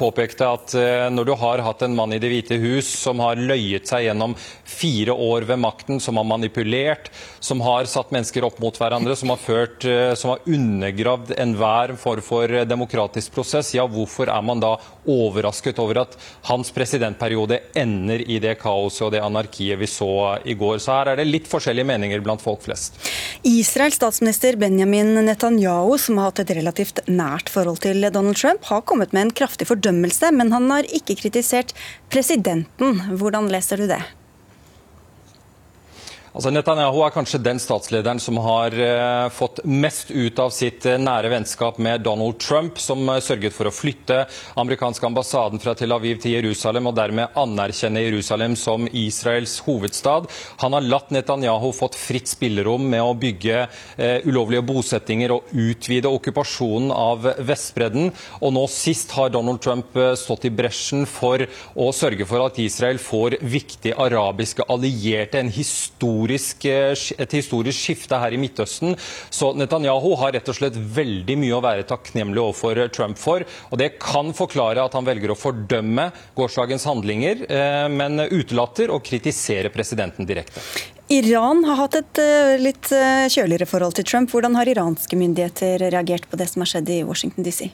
påpekte at når du har hatt en mann i Det hvite hus som har løyet seg gjennom fire år ved makten, som har manipulert, som har satt mennesker opp mot hverandre, som har, ført, som har undergravd enhver form for demokratisk prosess, prosess, ja, hvorfor er man da overrasket over at hans presidentperiode ender i det kaoset og det anarkiet vi så i går? Så her er det litt forskjellige meninger blant folk flest. Israels statsminister Benjamin Netanyahu, som har hatt et relativt nært forhold til Donald Trump, har kommet med en kraftig fordømmelse, men han har ikke kritisert presidenten. Hvordan leser du det? Altså Netanyahu er kanskje den statslederen som har uh, fått mest ut av sitt uh, nære vennskap med Donald Trump, som uh, sørget for å flytte amerikanske ambassaden fra Tel Aviv til Jerusalem og dermed anerkjenne Jerusalem som Israels hovedstad. Han har latt Netanyahu fått fritt spillerom med å bygge ulovlige bosettinger og utvide okkupasjonen av Vestbredden. Og nå sist har Donald Trump stått i bresjen for å sørge for at Israel får viktige arabiske allierte. en historie historisk, eh, et historisk skifte her i Midtøsten. Så Netanyahu har rett og slett veldig mye å være takknemlig overfor Trump for. Og det kan forklare at han velger å fordømme gårsdagens handlinger, eh, men utelater å kritisere presidenten direkte. Iran har hatt et eh, litt kjøligere forhold til Trump. Hvordan har iranske myndigheter reagert på det som har skjedd i Washington DC?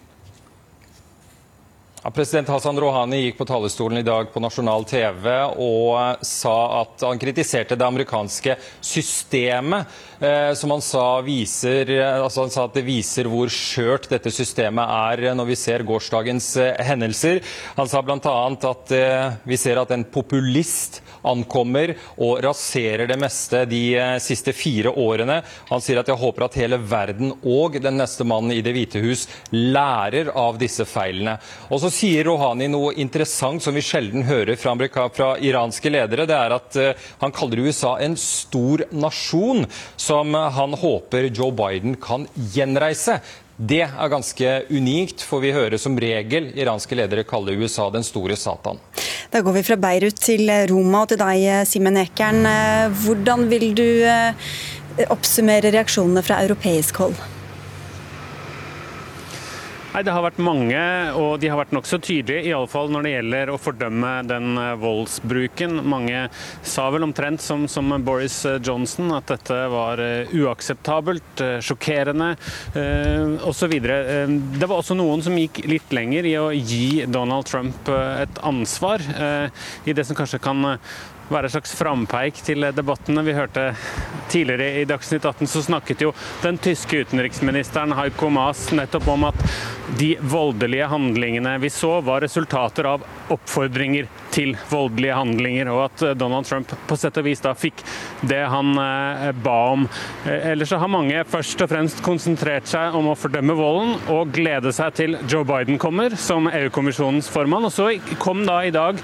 Ja, president Hassan Rouhani gikk på talerstolen i dag på nasjonal TV og sa at han kritiserte det amerikanske systemet, eh, som han sa, viser, altså han sa at det viser hvor skjørt dette systemet er når vi ser gårsdagens eh, hendelser. Han sa bl.a. at eh, vi ser at en populist ankommer og raserer det meste de eh, siste fire årene. Han sier at jeg håper at hele verden og den neste mannen i Det hvite hus lærer av disse feilene. Og så sier Rouhani noe interessant som vi sjelden hører fra, fra iranske ledere. Det er at uh, han kaller USA en stor nasjon som han håper Joe Biden kan gjenreise. Det er ganske unikt, for vi hører som regel iranske ledere kalle USA den store Satan. Da går vi fra Beirut til Roma og til deg, Simen Ekern. Hvordan vil du eh, oppsummere reaksjonene fra europeisk hold? Nei, Det har vært mange, og de har vært nokså tydelige, iallfall når det gjelder å fordømme den eh, voldsbruken. Mange sa vel omtrent som, som Boris eh, Johnson at dette var eh, uakseptabelt, sjokkerende osv. Det var også noen som gikk litt lenger i å gi Donald Trump et ansvar i det som kanskje kan være et slags frampeik til debattene. Vi hørte tidligere i Dagsnytt 18 så snakket jo den tyske utenriksministeren Heiko Maas nettopp om at de voldelige handlingene vi så, var resultater av oppfordringer til voldelige handlinger, og at Donald Trump på sett og vis da fikk det han eh, ba om. Eh, ellers så har mange først og fremst konsentrert seg om å fordømme volden og glede seg til Joe Biden kommer som EU-kommisjonens formann. Og så kom da i dag,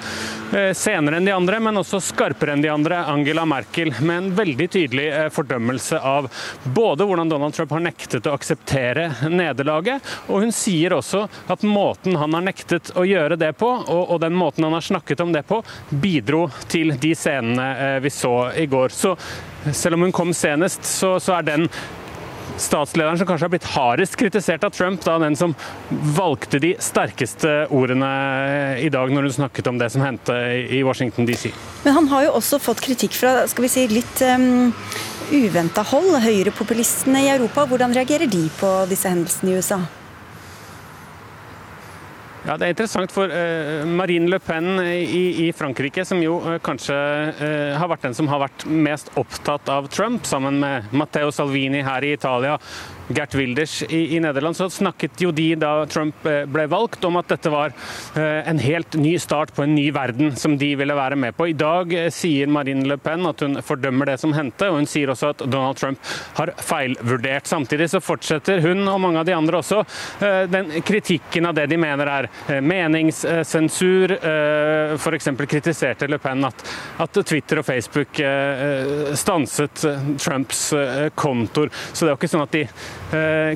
eh, senere enn de andre, men også skarpere enn de andre, Angela Merkel med en veldig tydelig fordømmelse av både hvordan Donald Trump har nektet å akseptere nederlaget, og hun sier også at måten han har nektet å gjøre det på, og og den måten han har snakket om det på, bidro til de scenene eh, vi så i går. Så selv om hun kom senest, så, så er den statslederen som kanskje har blitt hardest kritisert av Trump, da den som valgte de sterkeste ordene i dag når hun snakket om det som hendte i Washington DC. Men han har jo også fått kritikk fra skal vi si, litt um, uventa hold. Høyrepopulistene i Europa, hvordan reagerer de på disse hendelsene i USA? Ja, Det er interessant for uh, Marine Le Pen i, Frankrike, som jo uh, kanskje uh, har vært den som har vært mest opptatt av Trump, sammen med Matteo Salvini her i Italia, Gert Wilders i, i, Nederland, så snakket jo de da Trump eh, ble valgt, om at dette var eh, en helt ny start på en ny verden som de ville være med på. I dag eh, sier Marine Le Pen at hun fordømmer det som hendte, og hun sier også at Donald Trump har feilvurdert. Samtidig så fortsetter hun og mange av de andre også den kritikken av det de mener er meningssensur. F.eks. kritiserte Le Pen at, at Twitter og Facebook stanset Trumps kontoer. Så det er jo ikke sånn at de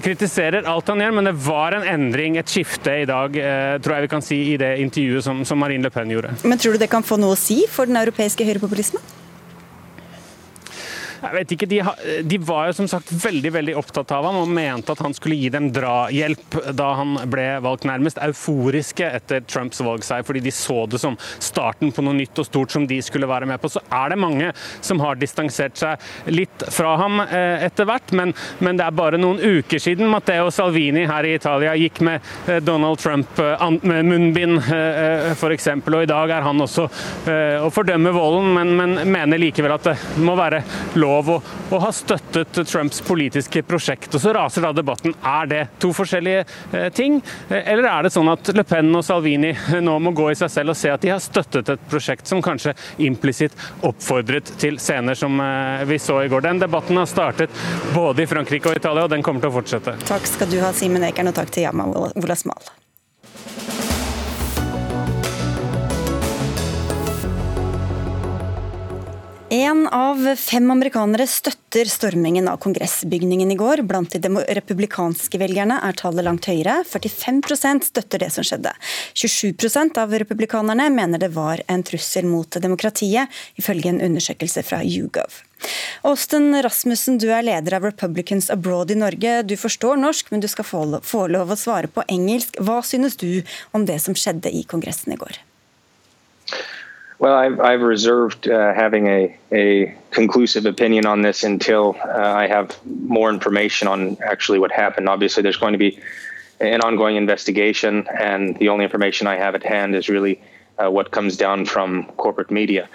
kritiserer alt han gjør, men det var en endring, et skifte i dag, uh, tror jeg vi kan si, i det intervjuet som, som Marine Le Pen gjorde. Men tror du det kan få noe å si for den europeiske høyrepopulismen? Jeg vet ikke, de, de, var jo som sagt veldig veldig opptatt av ham og mente at han skulle gi dem drahjelp da han ble valgt. Nærmest euforiske etter Trumps valgseier, fordi de så det som starten på noe nytt og stort som de skulle være med på. Så er det mange som har distansert seg litt fra ham eh, etter hvert, men, men, det er bare noen uker siden Matteo Salvini her i Italia gikk med eh, Donald Trump eh, med munnbind f.eks., og i dag er han også å fordømme volden, men, men mener likevel at det må være lov lov å, å, ha støttet Trumps politiske prosjekt. Og Så raser da debatten er det to forskjellige eh, ting, eh, eller er det sånn at Le Pen og Salvini nå må gå i seg selv og se at de har støttet et prosjekt som kanskje implisitt oppfordret til scener som eh, vi så i går. Den debatten har startet både i Frankrike og Italia, og den kommer til å fortsette. Takk skal du ha, Simen Ekern, og takk til Yama Wolasmal. En av fem amerikanere støtter stormingen av kongressbygningen i går. Blant de republikanske velgerne er tallet langt høyere. 45% støtter det som skjedde. 27% av republikanerne mener det var en trussel mot demokratiet, ifølge en undersøkelse fra YouGov. Austin Rasmussen, du er leder av Republicans Abroad i Norge. Du forstår norsk, men du skal få lov å svare på engelsk. Hva synes du om det som skjedde i Kongressen i går? Well, I've, I've reserved uh, having a, a conclusive opinion on this until uh, I have more information on actually what happened. Obviously, there's going to be an ongoing investigation, and the only information I have at hand is really uh, what comes down from corporate media,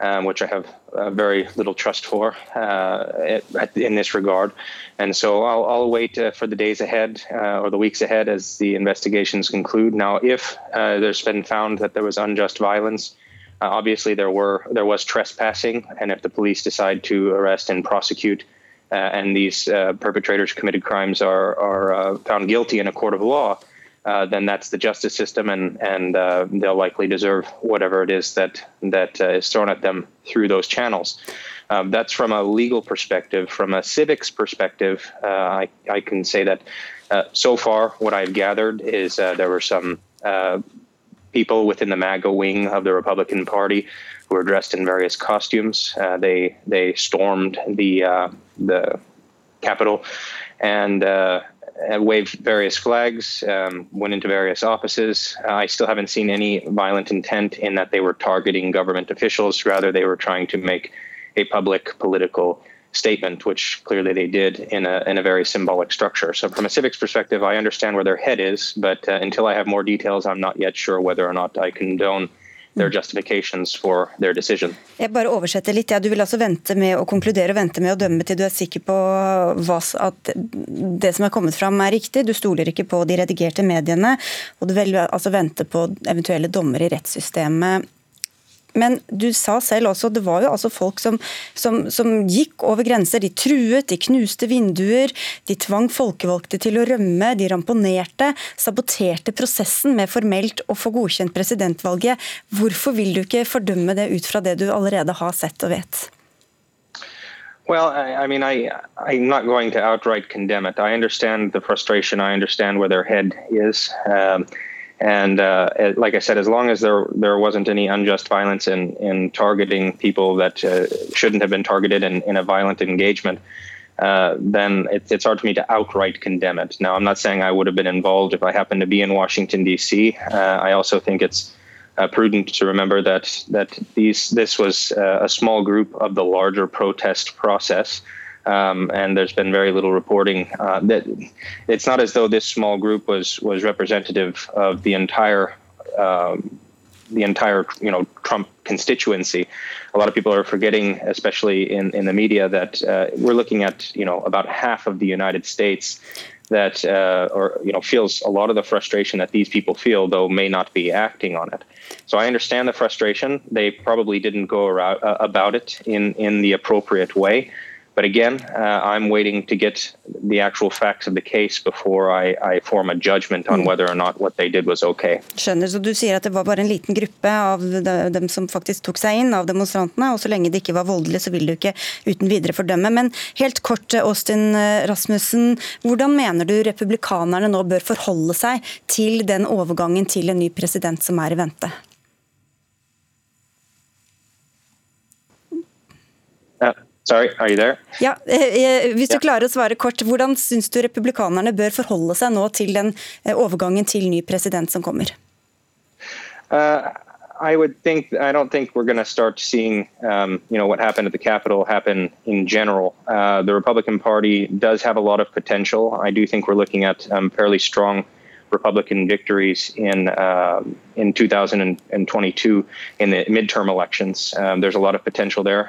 um, which I have uh, very little trust for uh, in this regard. And so I'll, I'll wait uh, for the days ahead or the weeks ahead as the investigations conclude. Now, if there's been found that there was unjust violence, uh, obviously, there were there was trespassing, and if the police decide to arrest and prosecute, uh, and these uh, perpetrators committed crimes are are uh, found guilty in a court of law, uh, then that's the justice system, and and they'll likely deserve whatever it is that that is thrown at them through those channels. Um, that's from a legal perspective. From a civics perspective, I I can say that so far what I've gathered is there were some people within the MAGA wing of the Republican Party who were dressed in various costumes. Uh, they they stormed the uh, the Capitol and uh, waved various flags, um, went into various offices. I still haven't seen any violent intent in that they were targeting government officials. Rather, they were trying to make a public political statement, which clearly they did in a, in a very symbolic structure. So, from a civics perspective, I understand where their head is, but uh, until I have more details, I'm not yet sure whether or not I condone their justifications for their decision. Jeg bare oversetter litt. Ja, du vil altså vente med å konkludere vente med å dømme til du er sikker på hva, at det som er kommet fram er riktig. Du stoler ikke på de redigerte mediene, og du vil altså vente på eventuelle dommer i rettssystemet men du sa selv også, det var jo altså folk som, som, som, gikk over grenser. De truet, de knuste vinduer, de tvang folkevalgte til å rømme, de ramponerte, saboterte prosessen med formelt å få godkjent presidentvalget. Hvorfor vil du ikke fordømme det ut fra det du allerede har sett og vet? Well, I, I mean, I, I'm not going to outright condemn it. I understand the frustration. I understand where their head is. Um, And uh, like I said, as long as there there wasn't any unjust violence in in targeting people that uh, shouldn't have been targeted in, in a violent engagement, uh, then it, it's hard for me to outright condemn it. Now, I'm not saying I would have been involved if I happened to be in Washington D.C. Uh, I also think it's uh, prudent to remember that that these this was uh, a small group of the larger protest process. Um, and there's been very little reporting uh, that it's not as though this small group was was representative of the entire um, the entire you know Trump constituency. A lot of people are forgetting, especially in in the media, that uh, we're looking at you know about half of the United States that uh, or you know feels a lot of the frustration that these people feel, though may not be acting on it. So I understand the frustration. They probably didn't go around, uh, about it in in the appropriate way. But again, uh, I'm waiting to get the actual facts of the case before I, I form a judgment on whether or not what they did was okay. Skjønner, så Du sier at det var bare en liten gruppe av dem som faktisk tok seg inn, av demonstrantene. og Så lenge det ikke var voldelig, så vil du ikke uten videre fordømme. Men helt kort, Austin Rasmussen. Hvordan mener du republikanerne nå bør forholde seg til den overgangen til en ny president som er i vente? Sorry, are you there? Ja, eh, eh, hvis du yeah. klarer å svare kort, Hvordan syns du republikanerne bør forholde seg nå til den eh, overgangen til ny president som kommer? Uh, I would think I don't think we're going to start seeing um, you know what happened at the Capitol happen in general. Uh, the Republican Party does have a lot of potential. I do think we're looking at um, fairly strong Republican victories in uh, in 2022 in the midterm elections. Um, there's a lot of potential there.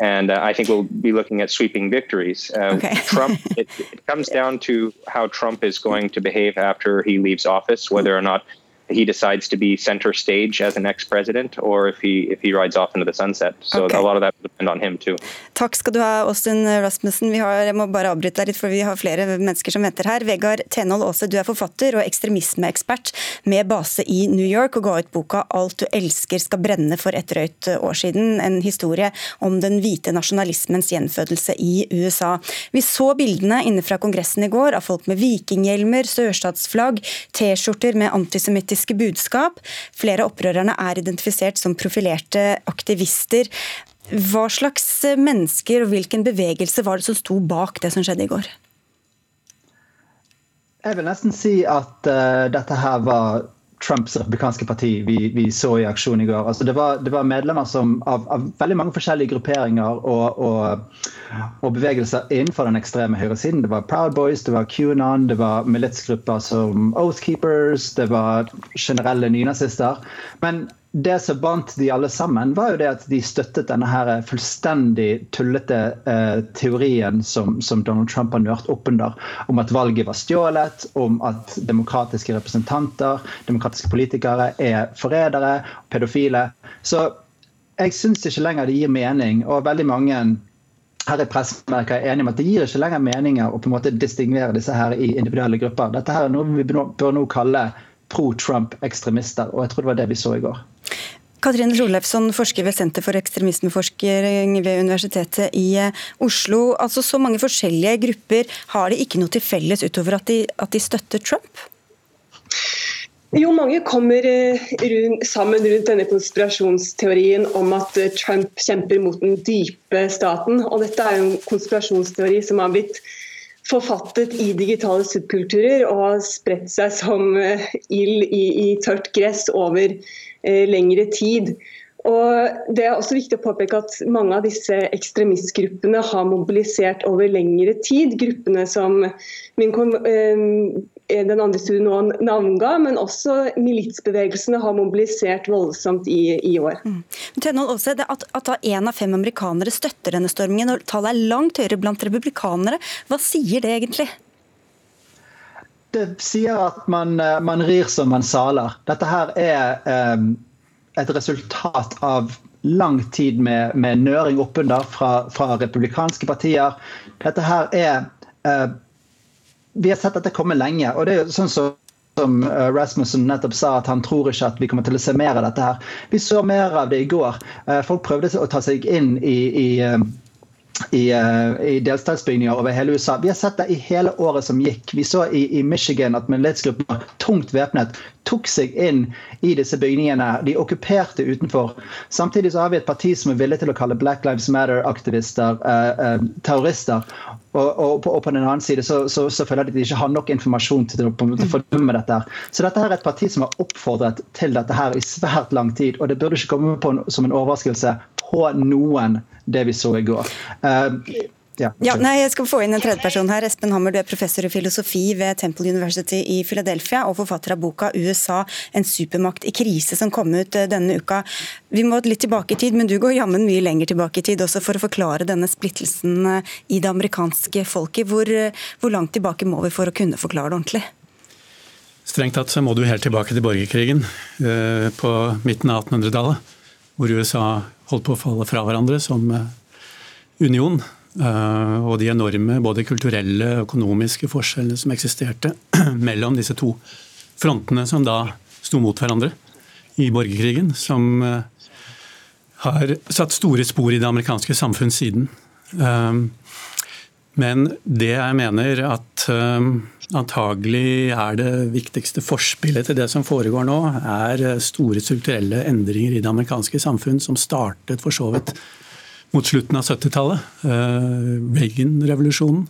And uh, I think we'll be looking at sweeping victories. Uh, okay. [laughs] Trump, it, it, comes down to how Trump is going to behave after he leaves office, whether or not he decides to be center stage as an ex-president, or if he if he rides off into the sunset. So okay. a lot of that will depend on him too. Takk skal du ha, Austin Rasmussen. Vi har, jeg må bare avbryte deg litt, for vi har flere mennesker som venter her. Vegard Tenhold Aase, du er forfatter og ekstremismeekspert med base i New York, og ga ut boka 'Alt du elsker skal brenne' for et drøyt år siden. En historie om den hvite nasjonalismens gjenfødelse i USA. Vi så bildene inne fra Kongressen i går av folk med vikinghjelmer, sørstatsflagg, T-skjorter med antisemittiske politiske budskap. Flere av opprørerne er identifisert som profilerte aktivister. Hva slags mennesker og hvilken bevegelse var det som sto bak det som skjedde i går? Jeg vil nesten si at uh, dette her var Trumps republikanske parti vi, vi, så i aksjon i går. Altså det, var, det var medlemmer som, av, av, veldig mange forskjellige grupperinger og, og, og, bevegelser innenfor den ekstreme høyresiden. Det var Proud Boys, det var QAnon, det var militsgrupper som Oathkeepers, det var generelle nynazister. Men det som bandt de alle sammen, var jo det at de støttet denne her fullstendig tullete eh, teorien som, som, Donald Trump har nørt oppunder, om at valget var stjålet, om at demokratiske representanter, demokratiske politikere, er forrædere, pedofile. Så jeg syns ikke lenger det gir mening, og veldig mange her i pressemerker er enige om at det gir ikke lenger meninger å på en måte distingvere disse her i individuelle grupper. Dette her er noe vi bør nå kalle pro-Trump-ekstremister, og jeg tror det var det vi så i går. Katrine Rolefsson, forsker ved Senter for ekstremismeforskning ved Universitetet i eh, Oslo. Altså Så mange forskjellige grupper, har de ikke noe til felles utover at de, at de støtter Trump? Jo, mange kommer eh, rundt, sammen rundt denne konspirasjonsteorien om at eh, Trump kjemper mot den dype staten. Og dette er en konspirasjonsteori som har blitt forfattet i digitale subkulturer og har spredt seg som ild i, i tørt gress over lengre tid. Og det er også viktig å påpeke at Mange av disse ekstremistgruppene har mobilisert over lengre tid. Gruppene som min, eh, den andre studien nå navnga, men også militsbevegelsene har mobilisert voldsomt i, i år. Mm. Også, at, at en av fem amerikanere støtter denne stormingen, og tallet er langt høyere blant republikanere. Hva sier det egentlig? Det sier at man, eh, man, rir som man saler. Dette her er eh, et resultat av lang tid med, med nøring oppunder fra, fra, republikanske partier. Dette her er eh, Vi har sett dette komme lenge. og det er sånn som som Rasmussen nettopp sa, at han tror ikke at vi kommer til å se mer av dette. her. Vi så mer av det i går. Folk prøvde å ta seg inn i, i i, uh, i delstatsbygninger over hele USA. Vi har sett det i hele året som gikk. Vi så i, i Michigan at militsgrupper tungt væpnet tok seg inn i disse bygningene. De okkuperte utenfor. Samtidig så har vi et parti som er villig til å kalle Black Lives Matter-aktivister eh, eh, terrorister. Og, og, på, og, på, den annen side så, så, så føler de at de ikke har nok informasjon til å på fordømme dette. Så dette her er et parti som har oppfordret til dette her i svært lang tid. Og det burde ikke komme på en, som en overraskelse på noen det vi så i går. Uh, ja, ja, nei, jeg skal få inn en tredjeperson her. Espen Hammer, du er professor i filosofi ved Temple University i Philadelphia og forfatter av boka 'USA en supermakt i krise', som kom ut eh, denne uka. Vi må litt tilbake i tid, men du går jammen mye lenger tilbake i tid også for å forklare denne splittelsen eh, i det amerikanske folket. Hvor, hvor langt tilbake må vi for å kunne forklare det ordentlig? Strengt tatt så må du helt tilbake til borgerkrigen på midten av 1800-tallet, hvor USA holdt på å falle fra hverandre som eh, union. og de enorme både kulturelle og økonomiske forskjellene som eksisterte [clears throat] mellom disse to frontene som da sto mot hverandre i borgerkrigen, som har satt store spor i det amerikanske samfunn siden. Men det jeg mener at antagelig er det viktigste forspillet til det som foregår nå, er store strukturelle endringer i det amerikanske samfunn som startet for så vidt mot slutten av 70-tallet. Reagan-revolusjonen,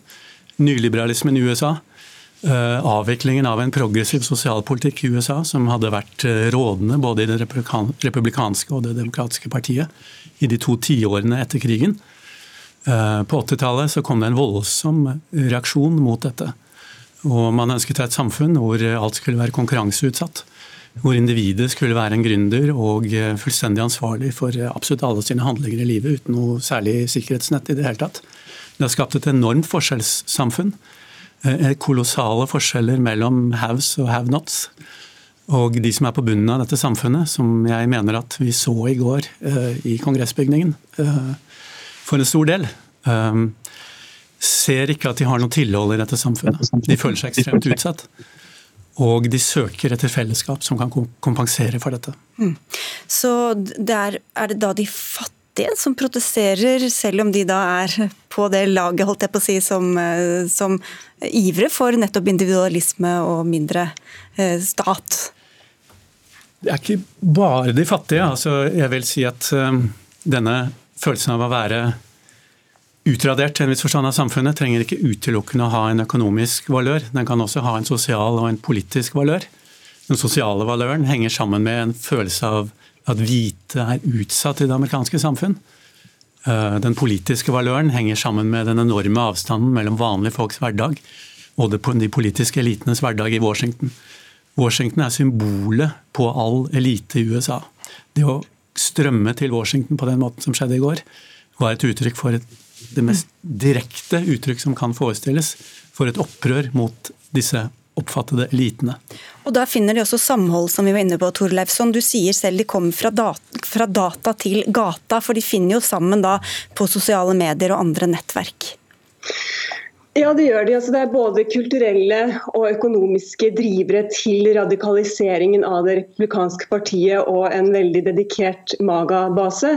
nyliberalismen i USA. Avviklingen av en progressiv sosialpolitikk i USA som hadde vært rådende både i det republikanske og det demokratiske partiet i de to tiårene etter krigen. På 80-tallet kom det en voldsom reaksjon mot dette. Og Man ønsket seg et samfunn hvor alt skulle være konkurranseutsatt. Hvor individet skulle være en gründer og fullstendig ansvarlig for absolutt alle sine handlinger i livet uten noe særlig sikkerhetsnett i det hele tatt. Det har skapt et enormt forskjellssamfunn. Kolossale forskjeller mellom haves og have-nots. Og de som er på bunnen av dette samfunnet, som jeg mener at vi så i går i kongressbygningen, for en stor del, ser ikke at de har noe tilhold i dette samfunnet. De føler seg ekstremt utsatt. Og de søker etter fellesskap som kan kompensere for dette. Mm. Så der er, er, det da de fattige som protesterer, selv om de da er på det laget holdt jeg på å si, som, som ivrer for nettopp individualisme og mindre eh, stat? Det er ikke bare de fattige. Altså, jeg vil si at um, denne følelsen av å være utradert til en viss forstand av samfunnet trenger ikke utelukkende å ha en økonomisk valør. Den kan også ha en sosial og en politisk valør. Den sosiale valøren henger sammen med en følelse av at hvite er utsatt i det amerikanske samfunn. Eh, den politiske valøren henger sammen med den enorme avstanden mellom vanlige folks hverdag og de politiske elitenes hverdag i Washington. Washington er symbolet på all elite i USA. Det å strømme til Washington på den måten som skjedde i går, var et uttrykk for et det mest direkte uttrykk som kan forestilles for et opprør mot disse oppfattede elitene. Og Da finner de også samhold, som vi var inne på, Torleifsson. Du sier selv de kommer fra fra data til gata, for de finner jo sammen da på sosiale medier og andre nettverk. Ja, det gjør de. Altså, det er både kulturelle og økonomiske drivere til radikaliseringen av det republikanske partiet og en veldig dedikert Maga-base.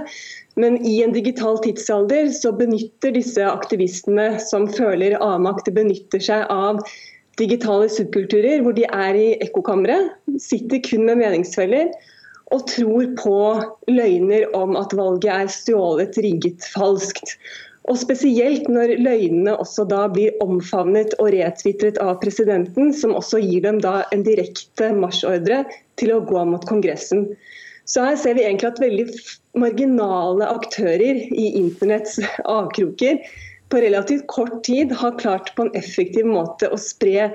Men i en digital tidsalder så benytter disse aktivistene som føler avmakt, benytter seg av digitale subkulturer hvor de er i ekkokamre, sitter kun med meningsfeller og tror på løgner om at valget er stjålet, rigget, falskt. Og Spesielt når løgnene også da blir omfavnet og retvitret av presidenten, som også gir dem da en direkte marsjordre til å gå mot Kongressen. Så her ser vi egentlig at veldig marginale aktører i internetts avkroker på relativt kort tid har klart på en effektiv måte å spre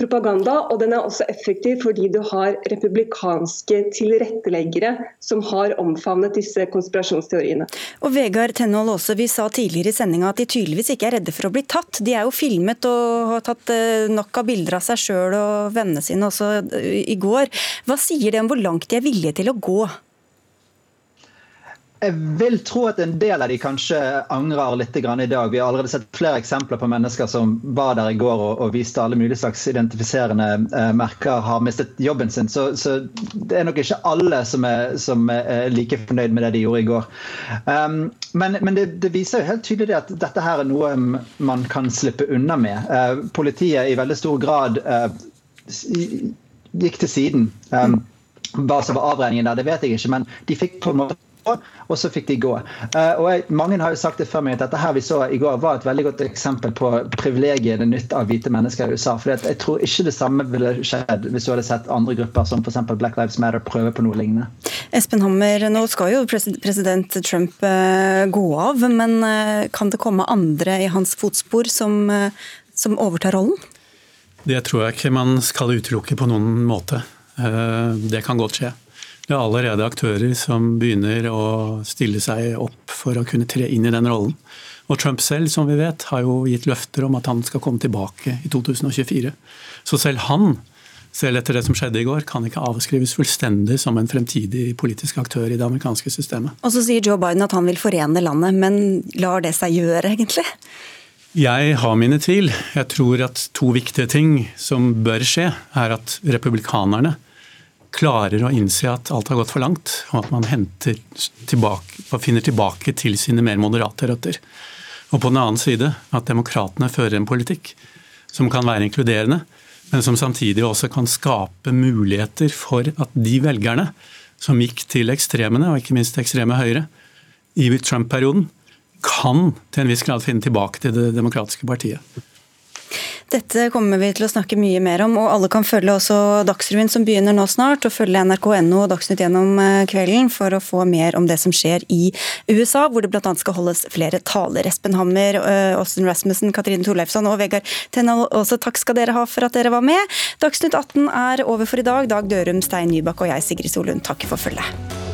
propaganda, og den er også effektiv fordi du har republikanske tilretteleggere som har omfavnet disse konspirasjonsteoriene. Og Vegard Tenhold også, Vi sa tidligere i sendinga at de tydeligvis ikke er redde for å bli tatt. De er jo filmet og har tatt eh, nok av bilder av seg sjøl og vennene sine også eh, i går. Hva sier det om hvor langt de er villige til å gå? Jeg vil tro at en del av de kanskje angrer litt i dag. Vi har allerede sett flere eksempler på mennesker som var der i går og, og viste alle mulige slags identifiserende eh, merker, har mistet jobben sin. Så, så, det er nok ikke alle som er, som er, like fornøyd med det de gjorde i går. Um, men, men det, det, viser jo helt tydelig at dette her er noe man kan slippe unna med. Uh, politiet i veldig stor grad uh, gikk til siden. Um, hva som var avregningen der, det vet jeg ikke, men de fikk på en måte og så fikk de gå. Uh, og jeg, Mange har jo sagt det før meg at dette her vi så i går var et veldig godt eksempel på privilegiet det nytt av hvite mennesker i USA. for Jeg tror ikke det samme ville skjedd hvis du hadde sett andre grupper som f.eks. Black Lives Matter prøve på noe lignende. Espen Hammer, nå skal jo president Trump uh, gå av, men uh, kan det komme andre i hans fotspor som, som overtar rollen? Det tror jeg ikke man skal utelukke på noen måte. Det kan godt skje. Det er allerede aktører som begynner å stille seg opp for å kunne tre inn i den rollen. Og Trump selv, som vi vet, har jo gitt løfter om at han skal komme tilbake i 2024. Så selv han selv etter det som skjedde i går, kan ikke avskrives fullstendig som en fremtidig politisk aktør i det amerikanske systemet. Og så sier Joe Biden at han vil forene landet, men lar det seg gjøre, egentlig? Jeg har mine tvil. Jeg tror at to viktige ting som bør skje, er at republikanerne klarer å innse at alt har gått for langt, og at man tilbake, finner tilbake til sine mer moderate røtter. Og på den annen side at demokratene fører en politikk som kan være inkluderende, men som samtidig også kan skape muligheter for at de velgerne som gikk til ekstremene, og ikke minst ekstreme høyre, i Trump-perioden, kan til en viss grad finne tilbake til det demokratiske partiet. Dette kommer vi til å snakke mye mer om, og alle kan følge også Dagsrevyen som begynner nå snart, og følge nrk.no og Dagsnytt gjennom eh, kvelden for å få mer om det som skjer i USA, hvor det bl.a. skal holdes flere taler. Espen Hammer, eh, Austin Rasmussen, Katrine Torleifsson og Vegard Tennal, også takk skal dere ha for at dere var med. Dagsnytt 18 er over for i dag. Dag Dørum, Stein Nybakk og jeg, Sigrid Solund, takker for følget.